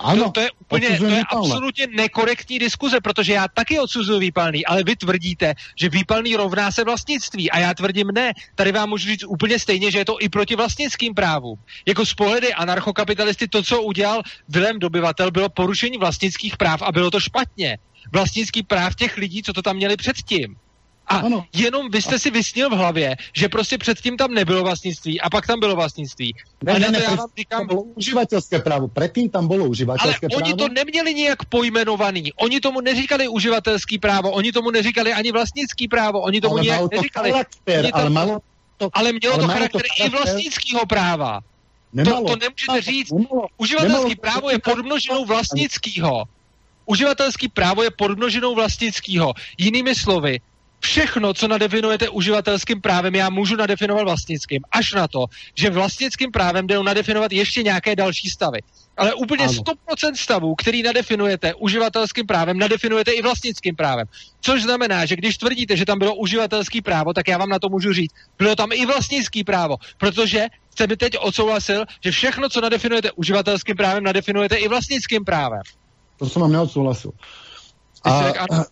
Áno, to, to je úplně, to je absolutně nekorektní diskuze, protože já taky odsuzuju výpalný, ale vy tvrdíte, že výpalný rovná se vlastnictví a já tvrdím ne. Tady vám můžu říct úplně stejně, že je to i proti vlastnickým právům. Jako z pohledy anarchokapitalisty to, co udělal Vilém Dobyvatel, bylo porušení vlastnických práv a bylo to špatně. Vlastnický práv těch lidí, co to tam měli předtím. A Ano. jenom vy jste si vysnil v hlavě, že prostě předtím tam nebylo vlastnictví a pak tam bylo vlastnictví. Ne, a ne, ne, to já vám to říkám, bolo užívateľské právo. Predtým tam bolo ale užívateľské právo. oni to neměli nijak pojmenovaný. Oni tomu neříkali uživatelský právo, oni tomu neříkali ani vlastnický právo, oni tomu ale malo to neříkali. charakter, to- ale malo to... Ale mělo ale to malo to charakter i charakter- vlastnického práva. Nemalo. to nemůžete říct. Nemalo. Uživatelský Nemalo- právo je podmnožinou vlastnického. Uživatelský právo je podmnožinou vlastnického. Jinými slovy, všechno, co nadefinujete uživatelským právem, já můžu nadefinovat vlastnickým. Až na to, že vlastnickým právem jde nadefinovat ještě nějaké další stavy. Ale úplně Ano. 100% stavů, který nadefinujete uživatelským právem, nadefinujete i vlastnickým právem. Což znamená, že když tvrdíte, že tam bylo uživatelský právo, tak já vám na to můžu říct, bylo tam i vlastnický právo, protože jste mi teď odsouhlasil, že všechno, co nadefinujete uživatelským právem, nadefinujete i vlastnickým právem. To som vám řekl, ano.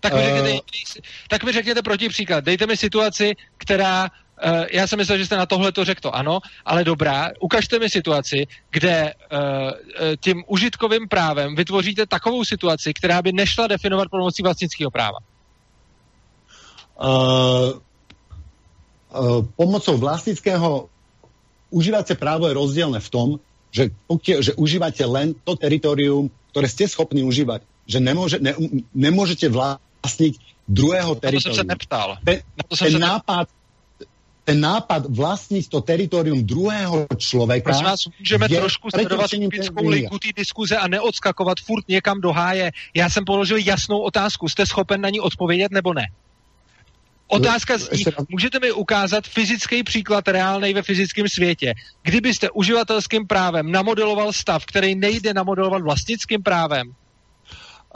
Tak mi, eh, řekněte, jiný- tak mi řekněte protipříklad. Dejte mi situaci, která, uh, já jsem myslel, že jste na tohle to řekl to ano, ale dobrá, ukažte mi situaci, kde uh, uh, tím užitkovým právem vytvoříte takovou situaci, která by nešla definovat pomocí vlastnického práva. Uh, uh, pomocou vlastnického užívacie právo je rozdielne v tom, že, že užívate len to teritorium, ktoré ste schopní užívať. Že nemôže, ne, nemôžete vlastniť druhého Na to jsem se neptal. Ten, Na to jsem ten se nápad, ten nápad vlastniť to teritorium druhého človeka Prosím vás, můžeme trošku sledovat typickou linku té diskuze a neodskakovat furt někam do háje. Já jsem položil jasnou otázku. Jste schopen na ní odpovědět nebo ne? Otázka zní, Ještě raz. můžete mi ukázat fyzický příklad reálnej ve fyzickém světě, kdybyste uživatelským právem namodeloval stav, který nejde namodelovat vlastnickým právem.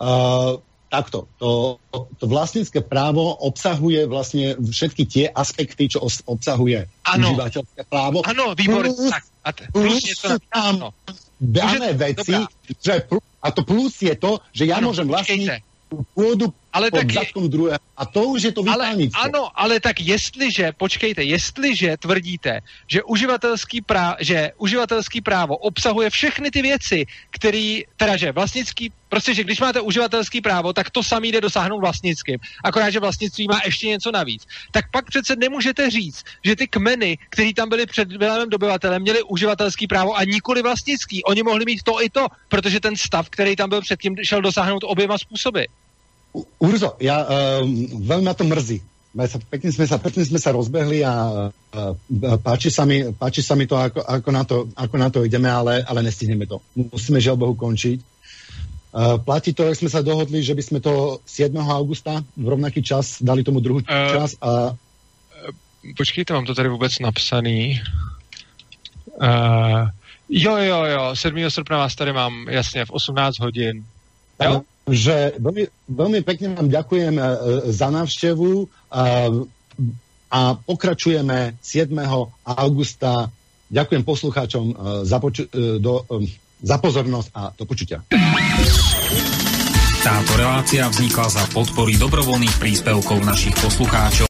Uh, takto, to, to vlastnícke právo obsahuje vlastne všetky tie aspekty, čo os, obsahuje Ano. užívateľské právo. Ano, výborně. Plus- Tak, a t- plus No, dané Môžete- veci, dobrá. že a to plus je to, že ja ano, môžem vlastniť pôdu Ale pod taky, zadkom druhého. A to už je to ale, vypálnictvo. ano, ale tak jestliže, počkejte, jestliže tvrdíte, že uživatelský, prá, že uživatelský právo obsahuje všechny ty věci, který, teda že vlastnický, prostě, že když máte uživatelský právo, tak to samý jde dosáhnout vlastnickým. Akorát, že vlastnictví má ještě něco navíc. Tak pak přece nemůžete říct, že ty kmeny, který tam byly před Vilémem dobyvatelem, měli uživatelský právo a nikoli vlastnický. Oni mohli mít to i to, protože ten stav, který tam byl předtím, šel dosáhnout oběma způsoby. Urzo, ja um, veľmi ma to mrzí. Sme sa, pekne, sme sa, pekne sme sa rozbehli a uh, páči, sa mi, páči sa mi to, ako, ako, na to, ako na to ideme, ale, ale nestihneme to. Musíme žiaľ Bohu končiť. Uh, platí to, jak sme sa dohodli, že by sme to 7. augusta v rovnaký čas dali tomu druhý Eh, čas a Počkejte, mám to tady vůbec napsaný. Uh, jo, jo, jo, 7. srpna vás tady mám, jasně, v 18 hodin. Jo? Že veľmi, veľmi pekne vám ďakujem uh, za návštevu a pokračujeme 7. augusta. Ďakujem poslucháčom uh, za, poču- do, za pozornosť a do počutia. Táto relácia vznikla za podpory dobrovoľných príspevkov našich poslucháčov.